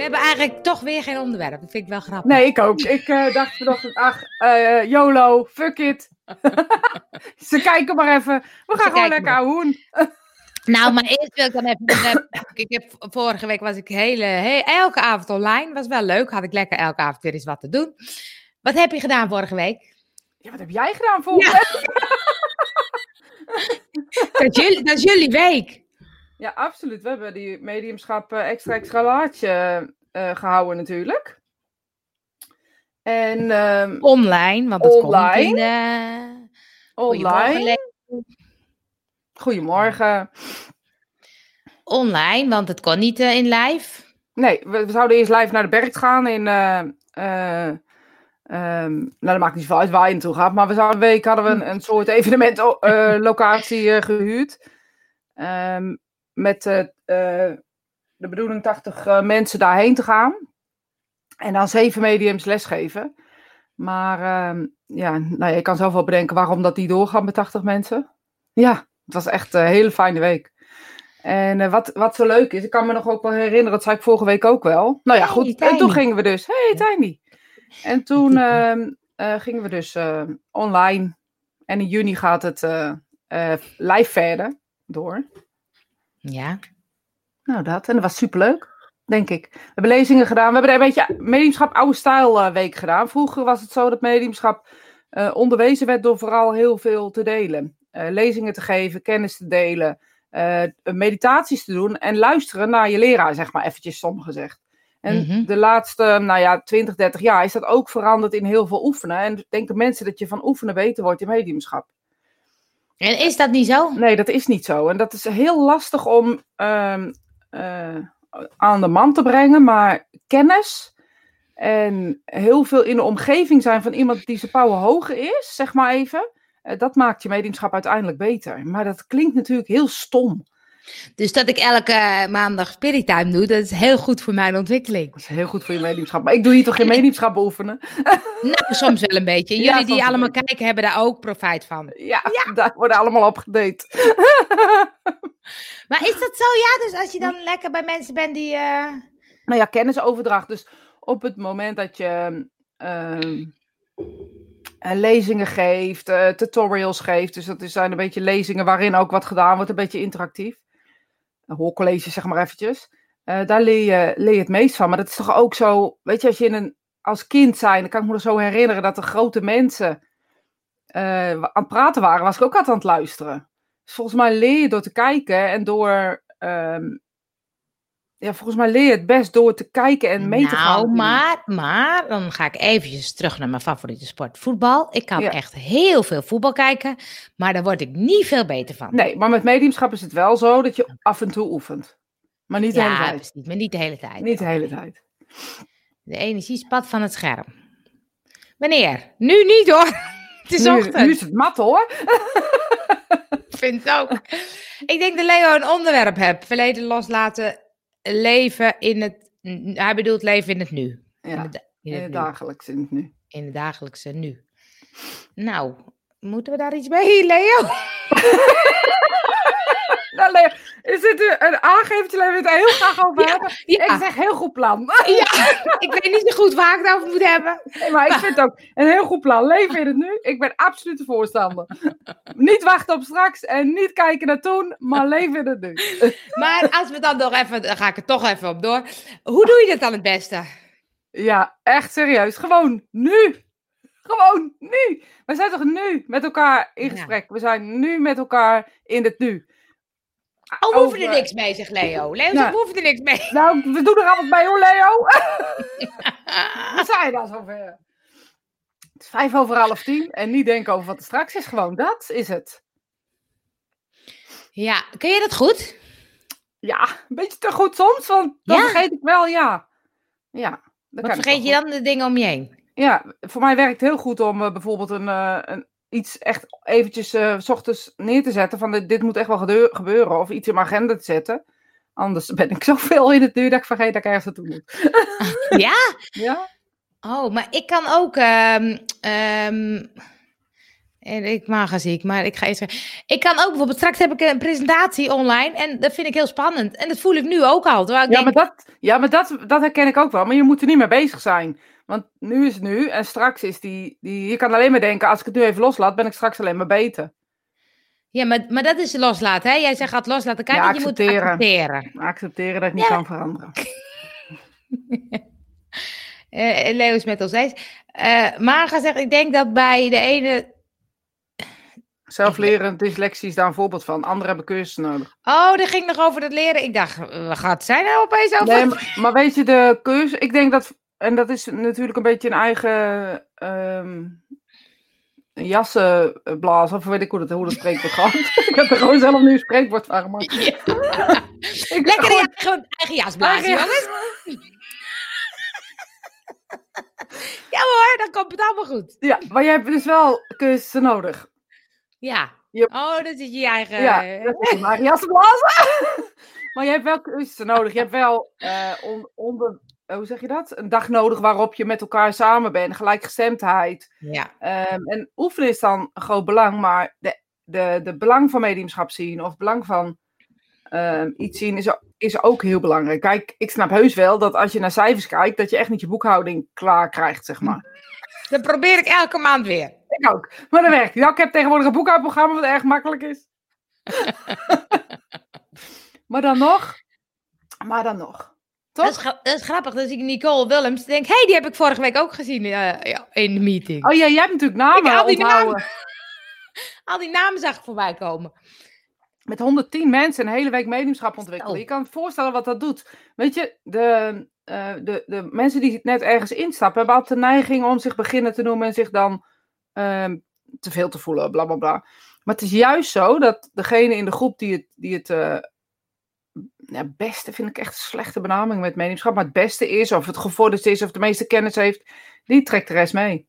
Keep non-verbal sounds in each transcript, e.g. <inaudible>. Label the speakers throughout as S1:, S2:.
S1: We hebben eigenlijk toch weer geen onderwerp. Dat vind ik wel grappig.
S2: Nee, ik ook. Ik uh, dacht vanochtend, ach, uh, YOLO, fuck it. <laughs> Ze kijken maar even. We gaan gewoon lekker hoen.
S1: Nou, maar eerst wil ik dan even. Ik heb, vorige week was ik hele, he, elke avond online. Was wel leuk. Had ik lekker elke avond weer eens wat te doen. Wat heb je gedaan vorige week?
S2: Ja, wat heb jij gedaan vorige week? <laughs>
S1: dat, is jullie, dat is jullie week.
S2: Ja, absoluut. We hebben die mediumschap uh, extra extra laatje uh, gehouden natuurlijk. En, um,
S1: online, want het
S2: online.
S1: komt in de...
S2: Online. Goedemorgen.
S1: Online, want het kon niet uh, in live.
S2: Nee, we, we, zouden eerst live naar de berg gaan in... Um, nou, dat maakt niet zoveel uit waar je naartoe gaat. Maar we zouden een week hadden we een, een soort evenementlocatie uh, gehuurd. Um, met uh, uh, de bedoeling 80 mensen daarheen te gaan. En dan zeven mediums lesgeven. Maar uh, ja, nou, je kan zelf wel bedenken waarom dat die doorgaan met 80 mensen. Ja, het was echt een hele fijne week. En uh, wat, wat zo leuk is, ik kan me nog ook wel herinneren, dat zei ik vorige week ook wel. Nou ja, goed. En toen gingen we dus, hey Tiny. En toen uh, <laughs> uh, gingen we dus online. En in juni gaat het live verder door.
S1: Ja.
S2: Nou, dat. En dat was superleuk, denk ik. We hebben lezingen gedaan. We hebben een beetje mediumschap oude stijl uh, week gedaan. Vroeger was het zo dat mediumschap uh, onderwezen werd door vooral heel veel te delen. Uh, lezingen te geven, kennis te delen, meditaties te doen en luisteren naar je leraar, zeg maar eventjes stom gezegd. En
S1: Mhm.
S2: de laatste, nou ja, 20, 30 jaar is dat ook veranderd in heel veel oefenen. En denken mensen dat je van oefenen beter wordt in mediumschap.
S1: En is dat niet zo?
S2: Nee, dat is niet zo. En dat is heel lastig om um, uh, aan de man te brengen. Maar kennis en heel veel in de omgeving zijn van iemand die zijn power hoger is, zeg maar even. Uh, dat maakt je mediumschap uiteindelijk beter. Maar dat klinkt natuurlijk heel stom.
S1: Dus dat ik elke maandag Spirit Time doe, dat is heel goed voor mijn ontwikkeling.
S2: Dat is heel goed voor je mediumschap. Maar ik doe hier toch geen mediumschap oefenen? <laughs>
S1: nou, soms wel een beetje. Jullie
S2: Ja,
S1: die allemaal kijken, hebben daar ook profijt van.
S2: Ja, daar worden allemaal op gedate.
S1: Maar is dat zo? Ja, dus als je dan lekker bij mensen bent die... eh,
S2: Nou ja, kennisoverdracht. Dus op het moment dat je ehm, eh, lezingen geeft, eh, tutorials geeft. Dus dat zijn een beetje lezingen waarin ook wat gedaan wordt, een beetje interactief. Hoorcollege, zeg maar eventjes. Eh, daar leer je, leer je het meest van. Maar dat is toch ook zo, weet je, als je in een, als kind zijn, dan kan ik me er zo herinneren dat de grote mensen eh, aan het praten waren, was ik ook altijd aan het luisteren. Dus volgens mij leer je door te kijken en door. ehm, ja, volgens mij leer je het best door te kijken en mee te gaan.
S1: Nou, maar, maar dan ga ik eventjes terug naar mijn favoriete sport, voetbal. Ik kan
S2: Ja.
S1: echt heel veel voetbal kijken, maar daar word ik niet veel beter van.
S2: Nee, maar met mediumschap is het wel zo dat je af en toe oefent. Maar niet de hele
S1: ja,
S2: tijd.
S1: precies, maar niet de hele tijd.
S2: Niet de hele tijd.
S1: De energie spat van het scherm. Wanneer? Nu niet hoor. <laughs> Het is
S2: Nu,
S1: ochtend.
S2: nu is het mat hoor. <laughs>
S1: Ik vind het ook. Ik denk dat Leo een onderwerp heeft. Verleden loslaten, leven in het... Hij bedoelt leven in het nu. In
S2: Ja,
S1: het, in
S2: in
S1: het
S2: het
S1: nu.
S2: dagelijks in het nu.
S1: in het dagelijkse nu. Nou, moeten we daar iets mee, Leo? <laughs>
S2: Nou, Leo, is dit een- aangevertje waar we het heel graag over hebben?
S1: ja.
S2: Ik zeg heel goed plan.
S1: Ja, ik weet niet zo goed waar ik het over moet hebben.
S2: Nee, maar ik vind het ook een heel goed plan. Leven in het nu. Ik ben absoluut de voorstander. Niet wachten op straks en niet kijken naar toen, maar leven in het nu.
S1: Maar als we dan nog even, dan ga ik er toch even op door. Hoe doe je dat dan het beste?
S2: Ja, echt serieus. Gewoon nu. Gewoon nu. We zijn toch nu met elkaar in
S1: Ja.
S2: gesprek. We zijn nu met elkaar in het nu.
S1: Oh, we hoeven er
S2: Over-
S1: niks mee, zegt Leo. Leo
S2: Nou.
S1: we hoeven er niks mee. <laughs>
S2: Nou, we doen er alles bij hoor, Leo. We zijn al zover. Het is vijf over half tien en niet denken over wat er straks is. Gewoon dat is het.
S1: Ja, kun je dat goed?
S2: Ja, een beetje te goed soms, want dan
S1: Ja?
S2: vergeet ik wel, ja. Ja.
S1: Wat
S2: ik
S1: vergeet je dan de dingen om je heen?
S2: Ja, voor mij werkt het heel goed om eh, bijvoorbeeld een, eh, een, iets echt eventjes eh, s ochtends neer te zetten van dit, dit moet echt wel gebeuren. Of iets in mijn agenda te zetten. Anders ben ik <laughs> zoveel in het nu dat ik vergeet dat ik ergens naartoe moet. <laughs>
S1: Ja? <laughs>
S2: Ja?
S1: Oh, maar ik kan ook. ehm, En ik maag ziek, maar ik ga eerst. Ik kan ook bijvoorbeeld, straks heb ik een presentatie online en dat vind ik heel spannend. En dat voel ik nu ook al.
S2: Ja,
S1: denk,
S2: maar, dat, ja, maar dat, dat herken ik ook wel. Maar je moet er niet mee bezig zijn. Want nu is het nu en straks is die, die... Je kan alleen maar denken, als ik het nu even loslaat, ben ik straks alleen maar beter.
S1: Ja, maar, maar dat is loslaten, hè? Jij zegt gaat loslaten, kan
S2: Ja,
S1: je moet
S2: accepteren.
S1: accepteren.
S2: Dat ik niet
S1: Ja.
S2: kan veranderen. <laughs>
S1: Eh Leo is met ons eens. Eh Marga zegt, ik denk dat bij de ene...
S2: Zelflerend dyslexie is daar een voorbeeld van. Anderen hebben cursussen nodig.
S1: Oh, dat ging nog over het leren. Ik dacht, wat gaat zij nou opeens over?
S2: Nee, maar, maar weet je, de cursus... Ik denk dat... En dat is natuurlijk een beetje een eigen... jassenblazen, of weet ik hoe dat, hoe dat spreekwoord gaat. <laughs> ik heb er gewoon zelf nu een spreekwoord van gemaakt.
S1: Ja. <laughs> Lekker
S2: gewoon-
S1: je eigen jas blazen,
S2: Eigen
S1: jongens. <laughs> Ja hoor, dan komt het allemaal goed.
S2: Ja, maar je hebt dus wel cursussen nodig.
S1: Ja. Oh, dat is je eigen...
S2: Ja, dat is eigen jassenblazen. maar je hebt wel cursussen nodig. Je hebt wel eh, on- onder... eh, hoe zeg je dat? Een dag nodig waarop je met elkaar samen bent. Gelijkgestemdheid.
S1: Ja.
S2: Ehm, en oefenen is dan een groot belang, maar de, de, de belang van mediumschap zien of belang van ehm, iets zien is, is ook heel belangrijk. Kijk, ik snap heus wel dat als je naar cijfers kijkt, dat je echt niet je boekhouding klaar krijgt, zeg maar.
S1: Dat probeer ik elke maand weer.
S2: Ik ook, maar dat werkt. Ja, ik heb tegenwoordig een boekhoudprogramma wat erg makkelijk is. <laughs> maar dan nog, maar dan nog.
S1: Dat is, dat grappig. Dat ik Nicole Willems denk, hé, hey, die heb ik vorige week ook gezien eh, ja, in de meeting.
S2: Oh ja, jij hebt natuurlijk namen
S1: Ik die. <laughs> Al die namen zag ik voorbij komen.
S2: met 110 mensen een hele week mediumschap ontwikkelen. Je kan je voorstellen wat dat doet. Weet je, de, eh, de, de mensen die net ergens instappen, hebben altijd de neiging om zich beginnen te noemen en zich dan ehm, te veel te voelen, bla bla bla. Maar het is juist zo dat degene in de groep die het, die het eh, ja, beste, vind ik echt een slechte benaming met mediumschap, maar het beste is, of het gevorderd is, of de meeste kennis heeft, die trekt de rest mee.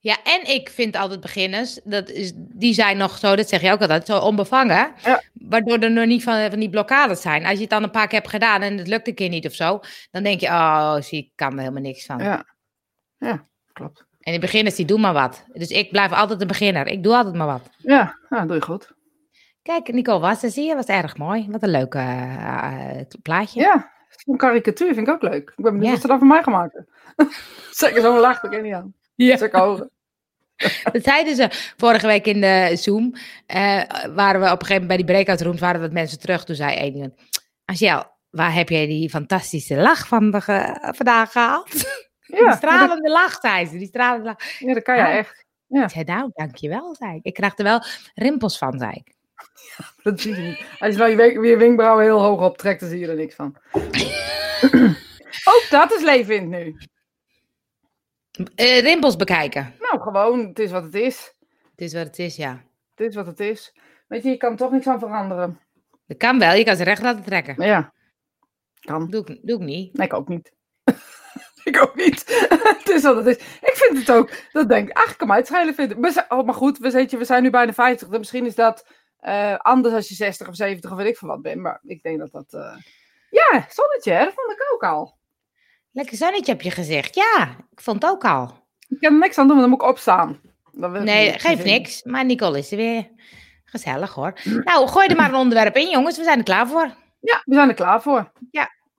S1: Ja, en ik vind altijd beginners, dat is, die zijn nog zo, dat zeg je ook altijd, zo onbevangen.
S2: Ja.
S1: Waardoor er nog niet van, van die blokkades zijn. Als je het dan een paar keer hebt gedaan en het lukt een keer niet of zo, dan denk je, oh, zie, ik kan er helemaal niks van.
S2: Ja, ja klopt.
S1: En die beginners, die doen maar wat. Dus ik blijf altijd een beginner. Ik doe altijd maar wat.
S2: Ja, ja doe je goed.
S1: Kijk, Nicole was er, zie je, was erg mooi. Wat een leuk eh, eh, plaatje.
S2: Ja, zo'n karikatuur vind ik ook leuk. Ik ben benieuwd
S1: Ja.
S2: wat ze dan van mij gaan maken. Zeker zo'n lach, ik niet aan.
S1: Ja.
S2: Zeker. <laughs>
S1: Dat zeiden ze vorige week in de Zoom. eh, waren we op een gegeven moment bij die breakout rooms, waren wat mensen terug. Toen zei een iemand, Angel, waar heb jij die fantastische lach van de vandaag gehaald? <laughs> die
S2: Ja, dat,
S1: stralende lach, zei ze. Die stralende lach.
S2: ja, dat kan jij
S1: Ja.
S2: echt.
S1: Ik zei, nou, dankjewel, zei ik. Ik krijg er wel rimpels van, zei ik. <laughs>
S2: Dat zie je niet. Als je nou je, je wenkbrauwen heel hoog optrekt, dan zie je er niks van. <laughs> Ook dat is leven in nu.
S1: Eh, rimpels bekijken.
S2: Nou, gewoon, het is wat het is.
S1: Het is wat het is, ja.
S2: Het is wat het is. Weet je, je kan er toch niks aan veranderen.
S1: Dat kan wel, je kan ze recht laten trekken.
S2: Maar ja, kan.
S1: Doe ik, doe ik niet.
S2: Nee, ik ook niet. <laughs> ik ook niet. het is wat het is. Ik vind het ook. Dat denk ik, ach, kan mij het schelen vinden. Zijn, oh, maar goed, we, je, we zijn nu bijna 50. Dus misschien is dat eh, anders als je 60 of 70 of weet ik veel wat bent. Maar ik denk dat dat... eh, Ja, zonnetje, hè? dat vond ik ook al.
S1: Lekker zonnetje op je gezicht. Ja, ik vond het ook al.
S2: Ik kan er niks aan doen, want dan moet ik opstaan. Dan wil ik
S1: Nee, geeft niks. Maar Nicole is er weer. Gezellig hoor. Nou, gooi er maar een onderwerp in, jongens. We zijn er klaar voor.
S2: Ja, we zijn er klaar voor.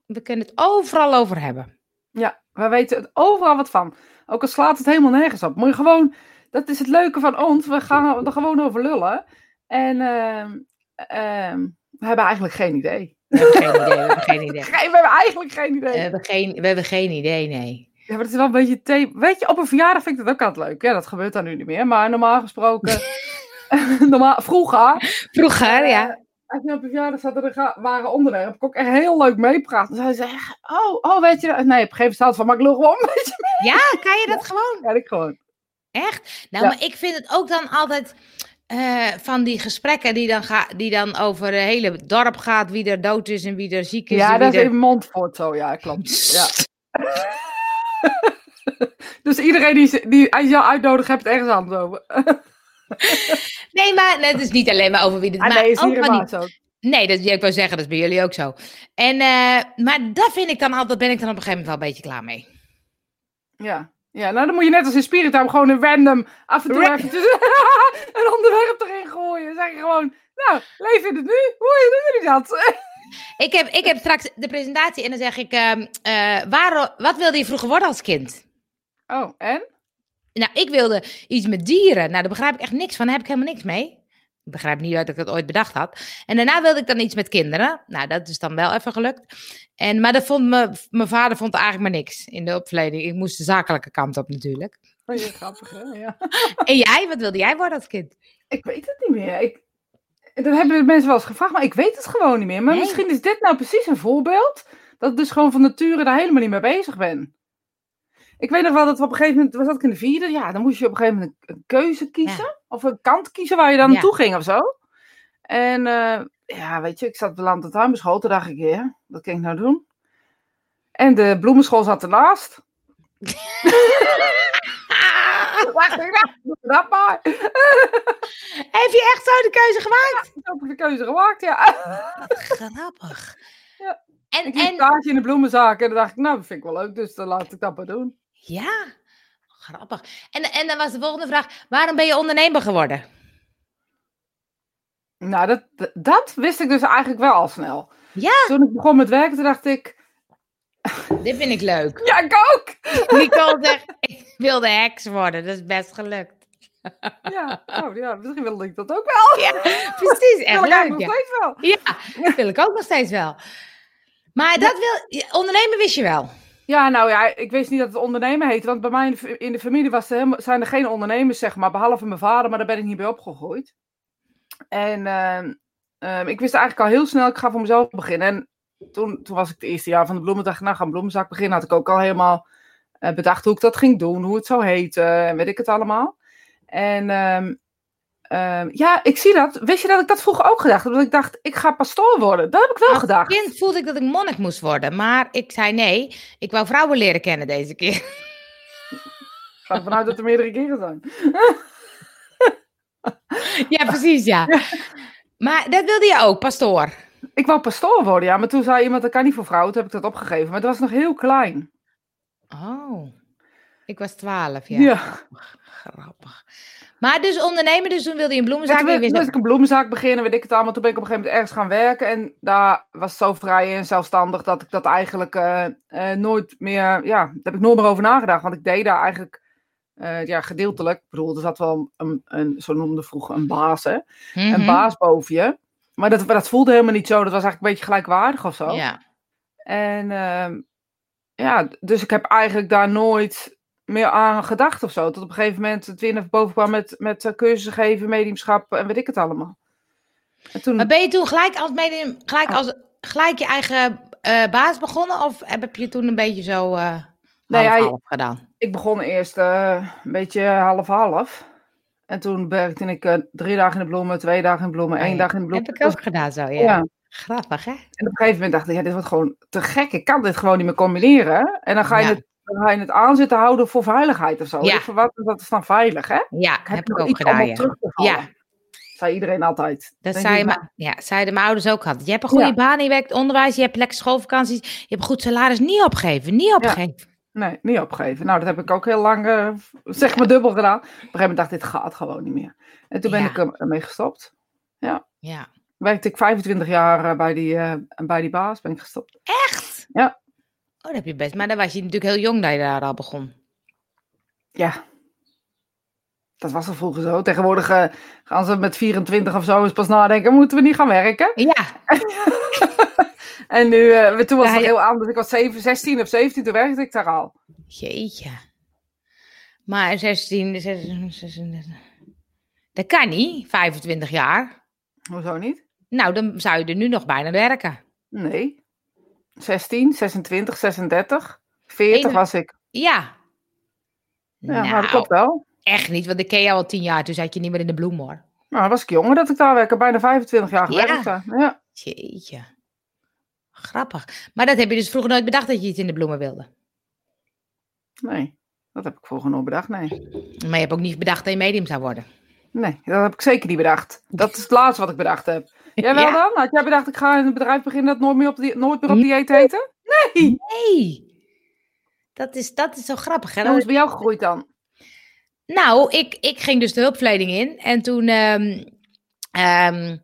S1: We kunnen het overal over hebben.
S2: Ja, we weten er overal wat van. Ook al slaat het helemaal nergens op. Gewoon, dat is het leuke van ons. We gaan er gewoon over lullen. En ehm, ehm, we hebben eigenlijk geen idee.
S1: We hebben geen idee. We hebben geen <laughs> idee.
S2: We hebben eigenlijk geen idee.
S1: We hebben geen, we hebben geen idee, nee.
S2: Ja, maar het is wel een beetje thema. Weet je, op een verjaardag vind ik dat ook altijd leuk. Ja, dat gebeurt dan nu niet meer. Maar normaal gesproken, <laughs> <laughs> normaal, vroeger,
S1: Vroeger, ja.
S2: als je op een verjaardag zat er waren onderwerpen, ik echt heel leuk meepraten. Dan zei ze echt, oh, oh, weet je dat? Nee, op een gegeven moment staat van, maar ik lul gewoon een beetje
S1: Ja, kan je dat gewoon?
S2: mee. Ja, ik gewoon.
S1: Echt? Nou,
S2: Ja.
S1: maar ik vind het ook dan altijd eh, van die gesprekken die dan, ga, die dan over het hele dorp gaat. Wie er dood is en wie er ziek is.
S2: Ja, dat is
S1: er...
S2: in Montfort zo, ja, klopt. Ja. <laughs> dus iedereen die, die jou uitnodigt, hebt het ergens anders over. <laughs>
S1: Nee, maar het is niet alleen maar over wie het
S2: Ah,
S1: maar
S2: nee, is hier ook.
S1: Nee, dat, ik wou zeggen, dat is bij jullie ook zo. En, eh, maar daar vind ik dan altijd, ben ik dan op een gegeven moment wel een beetje klaar mee.
S2: Ja. Ja, nou dan moet je net als in Spirit Time gewoon een random af en toe
S1: Ra-
S2: eventjes <laughs> een onderwerp erin gooien. Zeg je gewoon, nou, leef in het nu. Hoe doen jullie dat? <laughs>
S1: Ik heb, ik heb straks de presentatie en dan zeg ik, eh, waar, wat wilde je vroeger worden als kind?
S2: Oh, en?
S1: Nou, ik wilde iets met dieren. Nou, daar begrijp ik echt niks van. Daar heb ik helemaal niks mee. Ik begrijp niet dat ik dat ooit bedacht had. En daarna wilde ik dan iets met kinderen. Nou, dat is dan wel even gelukt. En, maar dat vond me, mijn vader vond eigenlijk maar niks in de opleiding. Ik moest de zakelijke kant op natuurlijk.
S2: Oh, je grappig, hè? Ja. <laughs>
S1: En jij, wat wilde jij worden als kind?
S2: Ik weet het niet meer. Ik, dat hebben de mensen wel eens gevraagd, maar ik weet het gewoon niet meer. Maar
S1: Nee.
S2: misschien is dit nou precies een voorbeeld dat ik dus gewoon van nature daar helemaal niet mee bezig ben. Ik weet nog wel dat we op een gegeven moment, was dat ik in de vierde, ja, dan moest je op een gegeven moment een, keuze kiezen. Of een kant kiezen waar je dan
S1: Ja.
S2: naartoe ging of zo. En eh, ja, weet je, ik zat op de land- en tuinbeschool, toen dacht ik, ja, wat kan ik nou doen? En de bloemenschool zat ernaast. <laughs> Doe dat maar. <laughs>
S1: Heb je echt zo de keuze gemaakt?
S2: Heb ik de keuze gemaakt, ja.
S1: Grappig.
S2: Ja.
S1: En,
S2: Ik
S1: en,
S2: stage in de bloemenzaak en dan dacht ik, nou, dat vind ik wel leuk, dus dan laat ik dat maar doen.
S1: Ja, grappig. En, en dan was de volgende vraag, waarom ben je ondernemer geworden?
S2: Nou, dat, dat wist ik dus eigenlijk wel al snel.
S1: Ja,
S2: Toen ik begon met werken, dacht ik, <laughs>
S1: dit vind ik leuk.
S2: ja, ik ook! <laughs>
S1: Nicole zegt, ik wilde heks worden. Dat is best gelukt. <laughs>
S2: Ja, oh, ja misschien wilde ik dat ook wel.
S1: Ja, precies.
S2: Wil
S1: Echt
S2: ik eigenlijk
S1: leuk,
S2: nog
S1: ja.
S2: steeds wel.
S1: Ja, dat wil ik ook nog steeds wel. Maar dat wil... Ondernemen wist je wel.
S2: Ja, nou ja, ik wist niet dat het ondernemen heette, want bij mij in de, familie was er helemaal, zijn er geen ondernemers, zeg maar, behalve mijn vader, maar daar ben ik niet bij opgegroeid. En ehm, ehm, ik wist eigenlijk al heel snel, ik ga voor mezelf beginnen. En toen, toen was ik het eerste jaar van de bloemen, dacht ik, nou, ga een beginnen. Had ik ook al helemaal eh, bedacht hoe ik dat ging doen, hoe het zou heten en weet ik het allemaal. En ehm, ehm, ja, ik zie dat. Wist je dat ik dat vroeger ook gedacht heb? Dat ik dacht, ik ga pastoor worden. Dat heb ik wel
S1: Als
S2: gedacht.
S1: kind voelde ik dat ik monnik moest worden. Maar ik zei nee. Ik wou vrouwen leren kennen deze keer.
S2: Ik ga ervan uit dat er meerdere keren zijn. <laughs>
S1: Ja, precies, ja. Maar dat wilde je ook, pastoor.
S2: Ik wou pastoor worden, ja. Maar toen zei iemand, dat kan niet voor vrouwen. Toen heb ik dat opgegeven. Maar dat was nog heel klein.
S1: Oh. Ik was twaalf, ja.
S2: Ja.
S1: Grappig, grappig. Maar dus ondernemen, dus toen wilde je een bloemenzaak.
S2: Toen
S1: en je
S2: wist
S1: wist
S2: ik een bloemenzaak beginnen, weet ik het allemaal. Toen ben ik op een gegeven moment ergens gaan werken. En daar was zo vrij en zelfstandig dat ik dat eigenlijk eh, eh, nooit meer... Ja, daar heb ik nooit meer over nagedacht. Want ik deed daar eigenlijk... eh, ja, gedeeltelijk. Ik bedoel, er zat wel een, een zo noemde vroeger een baas, hè.
S1: Mhm.
S2: Een baas boven je. Maar dat, dat voelde helemaal niet zo. Dat was eigenlijk een beetje gelijkwaardig of zo.
S1: Ja.
S2: En ehm, ja, dus ik heb eigenlijk daar nooit meer aan gedacht of zo. Tot op een gegeven moment het weer naar boven kwam met, met eh, cursussen geven, mediumschap en weet ik het allemaal. En toen,
S1: Maar ben je toen gelijk als, medium, gelijk
S2: Oh.
S1: als gelijk je eigen eh, baas begonnen? Of heb je toen een beetje zo eh
S2: Nee,
S1: half,
S2: hij-
S1: half gedaan?
S2: ik begon eerst eh, een beetje half-half. En toen werkte ik eh, drie dagen in de bloemen, twee dagen in de bloemen,
S1: Oh
S2: één dag in de bloemen.
S1: Heb ik ook gedaan zo, ja.
S2: Ja.
S1: Grappig, hè?
S2: En op een gegeven moment dacht ik, ja, dit wordt gewoon te gek. Ik kan dit gewoon niet meer combineren. En dan ga je,
S1: Ja.
S2: het, ga je het aan zitten houden voor veiligheid of zo.
S1: Ja.
S2: Wat, wat is dan veilig, hè?
S1: Ja,
S2: heb,
S1: heb ik ook gedaan, ja.
S2: terug te.
S1: Ja.
S2: Zei iedereen altijd.
S1: Dat
S2: Denk
S1: zei je,
S2: nou,
S1: ja, zeiden mijn ouders ook altijd. Je hebt een goede
S2: Ja.
S1: baan, je werkt onderwijs, je hebt lekker schoolvakanties, je hebt een goed salaris. Niet opgeven, niet opgeven.
S2: Nee, niet opgeven. Nou, dat heb ik ook heel lang, eh, zeg maar dubbel gedaan. Op een gegeven moment dacht ik, dit gaat gewoon niet meer. En toen ben
S1: Ja.
S2: ik er- ermee gestopt.
S1: Ja.
S2: Werkte ik 25 jaar eh, bij die, eh, bij die baas, ben ik gestopt.
S1: Echt?
S2: Ja.
S1: Oh, dat heb je best. Maar dan was je natuurlijk heel jong dat je daar al begon.
S2: Ja. Dat was al vroeger zo. Tegenwoordig eh, gaan ze met 24 of zo eens pas nadenken, moeten we niet gaan werken?
S1: Ja, <laughs>
S2: En nu, eh, toen was het
S1: ja.
S2: heel anders. Ik was 7, 16 of 17, toen werkte ik daar al.
S1: jeetje. Maar 16, 16, 16, dat kan niet, 25 jaar.
S2: Hoezo niet?
S1: Nou, dan zou je er nu nog bijna werken.
S2: Nee. 16, 26, 36, 40
S1: Ene-
S2: was ik.
S1: Ja.
S2: Ja,
S1: nou,
S2: maar dat klopt wel.
S1: echt niet, want ik ken jou al 10 jaar, toen zat je niet meer in de bloem hoor.
S2: Nou, dan was ik jonger dat ik daar werkte. Bijna 25 jaar
S1: Ja.
S2: gewerkt. daar. Ja.
S1: Jeetje. Grappig. Maar dat heb je dus vroeger nooit bedacht dat je iets in de bloemen wilde.
S2: Nee, dat heb ik vroeger nooit bedacht. Nee.
S1: Maar je hebt ook niet bedacht dat je medium zou worden.
S2: nee, dat heb ik zeker niet bedacht. Dat is het laatste wat ik bedacht heb. Jij wel
S1: Ja.
S2: dan? Had jij bedacht, ik ga in een bedrijf beginnen dat nooit meer op, die, nooit meer op dieet eten? Nee.
S1: Nee. Dat is, dat is zo grappig. Hè?
S2: Hoe is het bij jou gegroeid dan?
S1: Nou, ik, ik ging dus de hulpverlening in. En toen ehm, ehm,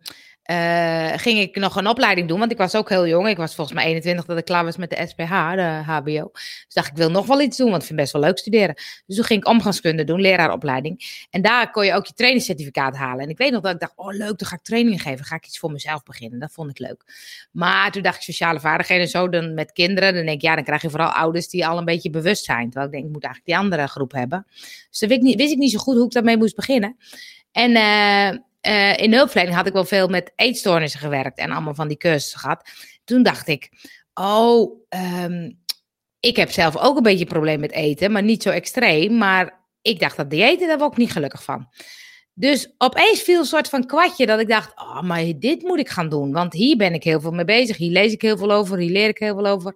S1: eh, ging ik nog een opleiding doen. Want ik was ook heel jong. Ik was volgens mij 21 dat ik klaar was met de SPH, de HBO. Dus dacht ik, wil nog wel iets doen, want ik vind best wel leuk studeren. Dus toen ging ik omgangskunde doen, leraaropleiding. En daar kon je ook je trainingscertificaat halen. En ik weet nog dat ik dacht, oh leuk, dan ga ik trainingen geven. ga ik iets voor mezelf beginnen. Dat vond ik leuk. Maar toen dacht ik, sociale vaardigheden en zo, dan met kinderen. Dan denk ik, ja, dan krijg je vooral ouders die al een beetje bewust zijn. Terwijl ik denk, ik moet eigenlijk die andere groep hebben. Dus dan wist ik niet, wist ik niet zo goed hoe ik daarmee moest beginnen. En... Uh, uh, in hulpverlening had ik wel veel met eetstoornissen gewerkt en allemaal van die cursussen gehad. Toen dacht ik, oh, um, ik heb zelf ook een beetje een probleem met eten, maar niet zo extreem. Maar ik dacht dat diëten, daar word ik niet gelukkig van. Dus opeens viel een soort van kwartje dat ik dacht, oh, maar dit moet ik gaan doen. Want hier ben ik heel veel mee bezig. Hier lees ik heel veel over, hier leer ik heel veel over.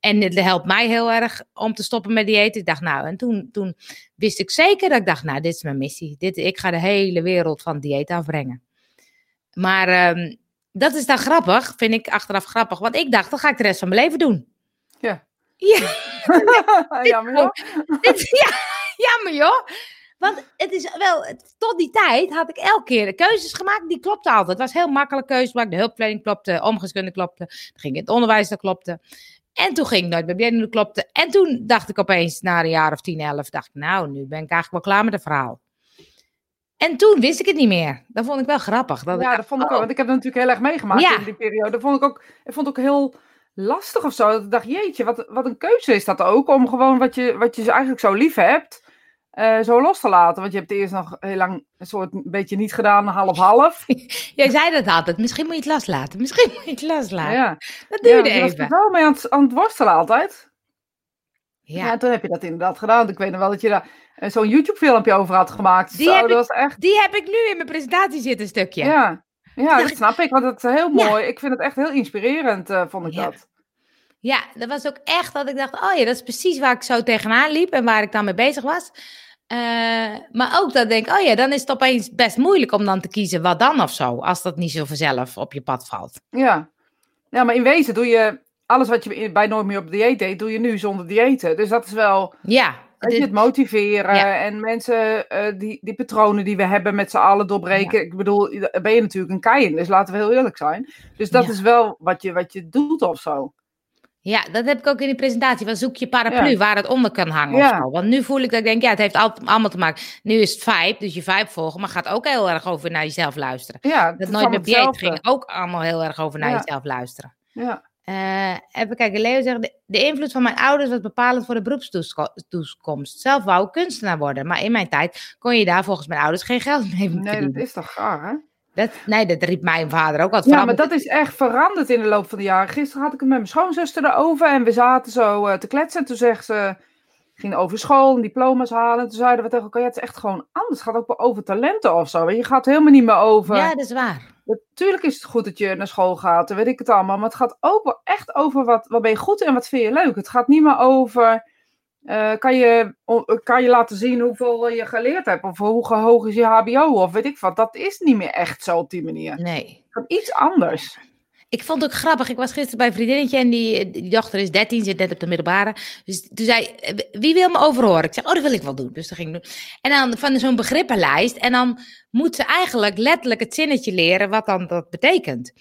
S1: En het helpt mij heel erg om te stoppen met dieet. Ik dacht, nou, en toen, toen wist ik zeker dat ik dacht, nou, dit is mijn missie. Dit, ik ga de hele wereld van dieet afbrengen. Maar um, dat is dan grappig, vind ik achteraf grappig. Want ik dacht, dat ga ik de rest van mijn leven doen.
S2: Ja.
S1: Ja. <laughs>
S2: jammer <laughs> joh. <laughs>
S1: ja, jammer joh. Want het is wel, tot die tijd had ik elke keer de keuzes gemaakt, die klopte altijd. Het was heel makkelijk keuzes maken. De hulpverlening klopte, omgeskunde klopte, dan ging het onderwijs, dat klopte. En toen ging ik nooit bij BNN, klopte. En toen dacht ik opeens, na een jaar of tien, elf, dacht ik, nou, nu ben ik eigenlijk wel klaar met het verhaal. En toen wist ik het niet meer. Dat vond ik wel grappig. Dat
S2: ja,
S1: ik,
S2: dat vond ik ook. Want ik heb het natuurlijk heel erg meegemaakt
S1: Ja.
S2: in die periode. Dat vond ik ook, ik vond ook heel lastig of zo. Dat ik dacht, jeetje, wat, wat een keuze is dat ook. Om gewoon wat je, wat je eigenlijk zo lief hebt, eh, zo los te laten. Want je hebt eerst nog heel lang een soort een beetje niet gedaan, half-half. <laughs>
S1: Jij zei dat altijd. Misschien moet je het loslaten. Misschien moet je het loslaten.
S2: Ja,
S1: Dat doe
S2: ja
S1: je
S2: dus je was er
S1: even.
S2: wel mee aan het, aan het worstelen altijd. Ja.
S1: Ja.
S2: en toen heb je dat inderdaad gedaan. Ik weet nog wel dat je daar eh, zo'n YouTube-filmpje over had gemaakt.
S1: Die
S2: Zo,
S1: heb
S2: dat
S1: ik-
S2: was echt
S1: Die heb ik nu in mijn presentatie zitten, een stukje.
S2: Ja, ja dat
S1: ik-
S2: snap ik. Want het is heel
S1: Ja.
S2: mooi. Ik vind het echt heel inspirerend, eh, vond ik
S1: Ja.
S2: dat.
S1: Ja, dat was ook echt dat ik dacht, oh ja, dat is precies waar ik zo tegenaan liep en waar ik dan mee bezig was. Eh, maar ook dat ik denk, oh ja, dan is het opeens best moeilijk om dan te kiezen wat dan of zo, als dat niet zo vanzelf op je pad valt.
S2: Ja. ja, maar in wezen doe je alles wat je bij Nooit meer op dieet deed, doe je nu zonder diëten. Dus dat is wel
S1: Ja, dit-
S2: het motiveren
S1: Ja.
S2: en mensen eh, die, die patronen die we hebben met z'n allen doorbreken. Ik bedoel, ben je natuurlijk een kei in, dus laten we heel eerlijk zijn. Dus dat
S1: Ja.
S2: is wel wat je, wat je doet of zo.
S1: Ja, dat heb ik ook in die presentatie. Van zoek je paraplu
S2: Ja.
S1: waar het onder kan hangen
S2: Ja.
S1: of zo. Want nu voel ik dat ik denk, ja, het heeft altijd, allemaal te maken. Nu is het vibe, dus je vibe volgen, maar gaat ook heel erg over naar jezelf luisteren.
S2: Ja,
S1: Dat nooit meer dieet
S2: hetzelfde.
S1: ging ook allemaal heel erg over naar
S2: Ja.
S1: jezelf luisteren.
S2: Ja.
S1: Eh, even kijken, Leo zegt, de, de invloed van mijn ouders was bepalend voor de beroepstoekomst. Zelf wou ik kunstenaar worden, maar in mijn tijd kon je daar volgens mijn ouders geen geld mee
S2: Nee,
S1: verdienen.
S2: dat is toch gaar, hè?
S1: Dat, nee, dat riep mijn vader ook altijd.
S2: Ja, maar dat is echt veranderd in de loop van de jaren. Gisteren had ik het met mijn schoonzuster erover en we zaten zo eh, te kletsen. En toen zegt ze, ging over school en diploma's halen. En toen zeiden we tegen elkaar, ja, het is echt gewoon anders. Het gaat ook over talenten of zo. Je gaat helemaal niet meer over...
S1: Ja, dat is waar.
S2: Natuurlijk is het goed dat je naar school gaat, en weet ik het allemaal. Maar het gaat ook wel echt over wat, wat ben je goed en wat vind je leuk. Het gaat niet meer over, eh, kan, je, kan je laten zien hoeveel je geleerd hebt. Of hoe hoog is je hbo of weet ik wat. Dat is niet meer echt zo op die manier.
S1: Nee.
S2: Gaat iets anders.
S1: Ik vond het ook grappig. Ik was gisteren bij een vriendinnetje en die, die dochter is 13, zit net op de middelbare. Dus toen zei, eh, wie wil me overhoren? Ik zei, oh, dat wil ik wel doen. Dus dat ging ik doen. En dan van zo'n begrippenlijst. En dan moet ze eigenlijk letterlijk het zinnetje leren wat dan dat betekent.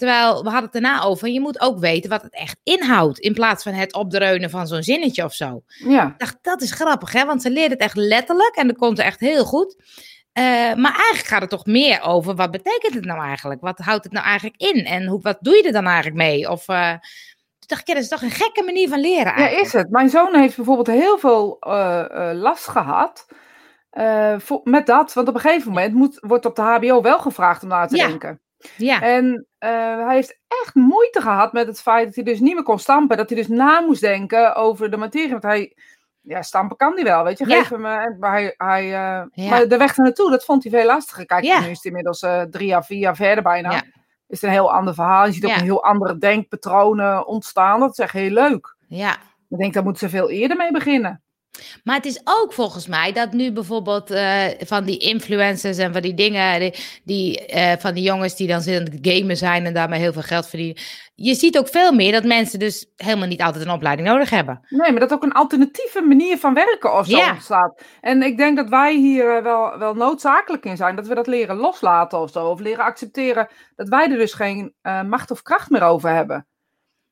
S1: Terwijl we hadden het daarna over, je moet ook weten wat het echt inhoudt. In plaats van het opdreunen van zo'n zinnetje of zo.
S2: Ja,
S1: Ik dacht, dat is grappig, hè? Want ze leert het echt letterlijk en dat komt ze echt heel goed. Eh, maar eigenlijk gaat het toch meer over wat betekent het nou eigenlijk? Wat houdt het nou eigenlijk in? En hoe, wat doe je er dan eigenlijk mee? Of eh, toen dacht ik, ja, dat is toch een gekke manier van leren
S2: ja,
S1: eigenlijk.
S2: is het. Mijn zoon heeft bijvoorbeeld heel veel eh, last gehad. eh, voor, met dat, want op een gegeven moment moet, wordt op de HBO wel gevraagd om na te
S1: Ja.
S2: denken.
S1: Ja,
S2: En eh, hij heeft echt moeite gehad met het feit dat hij dus niet meer kon stampen. Dat hij dus na moest denken over de materie. Want hij, ja, stampen kan hij wel, weet je.
S1: Ja.
S2: Geef hem, eh, maar hij, hij,
S1: Ja.
S2: maar de weg naartoe, dat vond hij veel lastiger. Kijk,
S1: Ja.
S2: nu is het inmiddels drie jaar, vier jaar verder bijna.
S1: Ja.
S2: Is het een heel ander verhaal. Je ziet ook
S1: Ja.
S2: een heel andere denkpatronen ontstaan. Dat is echt heel leuk.
S1: ja.
S2: Ik denk, daar moeten ze veel eerder mee beginnen.
S1: Maar het is ook volgens mij dat nu bijvoorbeeld uh, van die influencers en van die dingen, die, die uh, van die jongens die dan zitten gamen zijn en daarmee heel veel geld verdienen. Je ziet ook veel meer dat mensen dus helemaal niet altijd een opleiding nodig hebben.
S2: Nee, maar dat ook een alternatieve manier van werken of zo ja. ontstaat. En ik denk dat wij hier uh, wel, wel noodzakelijk in zijn, dat we dat leren loslaten of zo. Of leren accepteren dat wij er dus geen macht of kracht meer over hebben.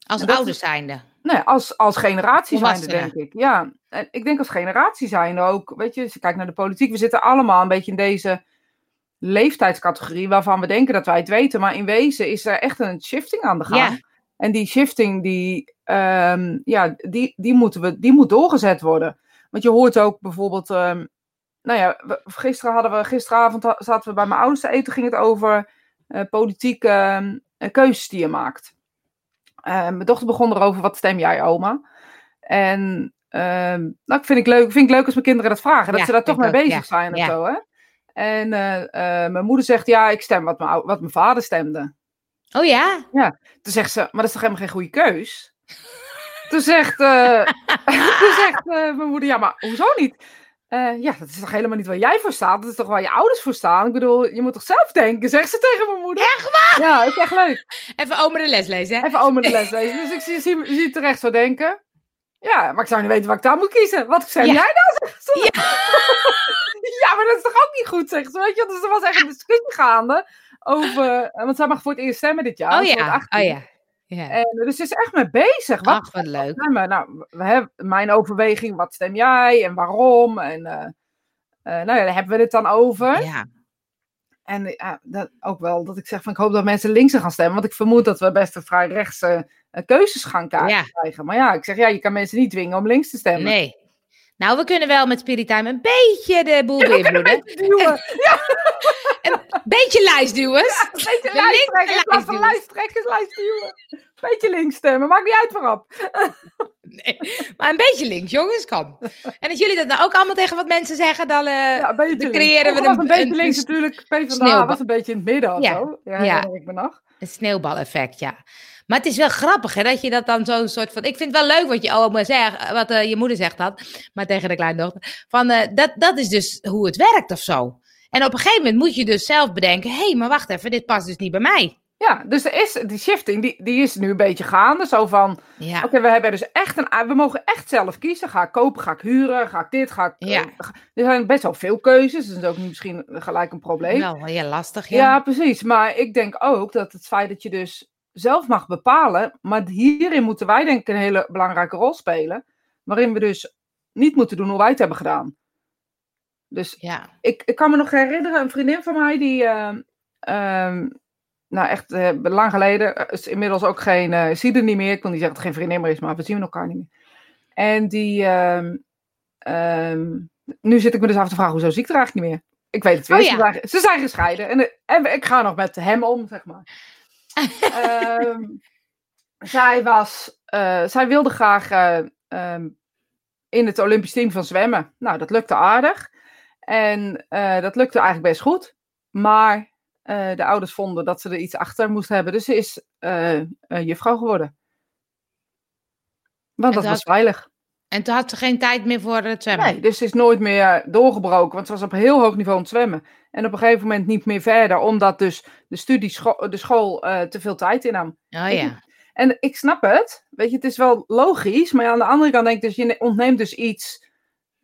S1: Als ouders zijnde.
S2: Nee, als, als generatie zijnde, denk ik. Ja, en ik denk als generatie zijnde ook. Weet je, als je kijkt naar de politiek, we zitten allemaal een beetje in deze leeftijdscategorie waarvan we denken dat wij het weten. Maar in wezen is er echt een shifting aan de gang. Ja. En die shifting, die, um, ja, die, die, moeten we, die moet doorgezet worden. Want je hoort ook bijvoorbeeld. Um, nou ja, we, gisteren hadden we, gisteravond zaten we bij mijn ouders te eten, ging het over uh, politieke uh, keuzes die je maakt. Uh, mijn dochter begon erover, wat stem jij, oma? En uh, nou, vind ik, leuk, vind ik leuk als mijn kinderen dat vragen. Dat ze daar toch mee bezig ja. zijn of ja. zo, hè? En uh, mijn moeder zegt, ja, ik stem wat mijn, wat mijn vader stemde.
S1: Oh ja?
S2: Ja. Toen zegt ze, maar dat is toch helemaal geen goede keus? toen zegt, <laughs> toen zegt mijn moeder, ja, maar hoezo niet? Ja, dat is toch helemaal niet waar jij voor staat? Dat is toch waar je ouders voor staan? Ik bedoel, je moet toch zelf denken, zegt ze tegen mijn moeder.
S1: Echt waar?
S2: Ja, is echt leuk.
S1: Even oma de les lezen, hè?
S2: Even oma de les lezen. Dus ik zie, zie, zie terecht zo denken. Ja, maar ik zou niet weten wat ik daar moet kiezen. Wat ja. jij nou? Ze. Ja. <laughs> ja, maar dat is toch ook niet goed, zegt ze. Weet je, dus er was echt een discussie gaande over... Want zij mag voor het eerst stemmen dit jaar.
S1: Oh ja, oh ja. Ja.
S2: En, dus ze is echt mee bezig. Wat,
S1: Ach, wat leuk.
S2: Stemmen? Nou, we hebben mijn overweging, wat stem jij en waarom? En uh, uh, nou ja, daar hebben we het dan over.
S1: Ja.
S2: En uh, dat, ook wel dat ik zeg van ik hoop dat mensen links gaan stemmen. Want ik vermoed dat we best een vrij rechtse keuzes gaan krijgen. Maar ja, ik zeg ja, je kan mensen niet dwingen om links te stemmen.
S1: Nee. Nou, we kunnen wel met Spirit Time een beetje de boel
S2: ja,
S1: beïnvloeden. <laughs>
S2: Ja.
S1: een beetje lijstduwers.
S2: Ja, een beetje lijsttrekkers. Een beetje links stemmen, maakt niet uit waarop. <laughs> <laughs>
S1: nee, maar een beetje links, jongens, kan. En als jullie dat nou ook allemaal tegen wat mensen zeggen, dan, uh,
S2: ja,
S1: dan creëren we
S2: een, een beetje links natuurlijk. PvdA was een beetje in het midden of
S1: ja.
S2: zo. Ja, ja. ik me nog.
S1: Een sneeuwbaleffect, ja. Maar het is wel grappig hè, dat je dat dan zo'n soort van. Ik vind het wel leuk wat je oma zegt, wat uh, je moeder zegt dat, maar tegen de kleindochter. Van uh, dat, dat is dus hoe het werkt of zo. En op een gegeven moment moet je dus zelf bedenken: hé, hey, maar wacht even, dit past dus niet bij mij.
S2: Ja, dus er is, die shifting die, die is nu een beetje gaande. Zo van:
S1: ja.
S2: oké, okay, we hebben dus echt een. We mogen echt zelf kiezen. Ga ik kopen, ga ik huren, ga ik dit, ga ik.
S1: Ja.
S2: Uh, er zijn best wel veel keuzes, dus dat is ook niet misschien gelijk een probleem.
S1: Wel heel lastig, ja.
S2: Ja, precies. Maar ik denk ook dat het feit dat je dus zelf mag bepalen. Maar hierin moeten wij denk ik een hele belangrijke rol spelen. Waarin we dus niet moeten doen hoe wij het hebben gedaan. Dus
S1: ja.
S2: ik, ik kan me nog herinneren, een vriendin van mij die... Uh, um, nou, echt uh, lang geleden. Is inmiddels ook geen... Uh, zie er niet meer. Ik wil niet zeggen dat het geen vriendin meer is, maar we zien elkaar niet meer. En die... Um, um, nu zit ik me dus af te vragen, hoezo zie ik er eigenlijk niet meer? Ik weet het weer.
S1: Oh, ja.
S2: ze, zijn, ze zijn gescheiden. En, en ik ga nog met hem om, zeg maar um, <laughs> zij, was, uh, zij wilde graag in het Olympisch team van zwemmen. Nou, dat lukte aardig. En dat lukte eigenlijk best goed. Maar de ouders vonden dat ze er iets achter moest hebben. Dus ze is juffrouw geworden. Want dat, dat was veilig.
S1: En toen had ze geen tijd meer voor het zwemmen?
S2: Nee, dus ze is nooit meer doorgebroken. Want ze was op heel hoog niveau aan het zwemmen. En op een gegeven moment niet meer verder. Omdat dus de studie, de school uh, te veel tijd innam.
S1: Oh ja.
S2: En ik snap het. Weet je, het is wel logisch. Maar aan de andere kant denk ik dus, je ontneemt dus iets...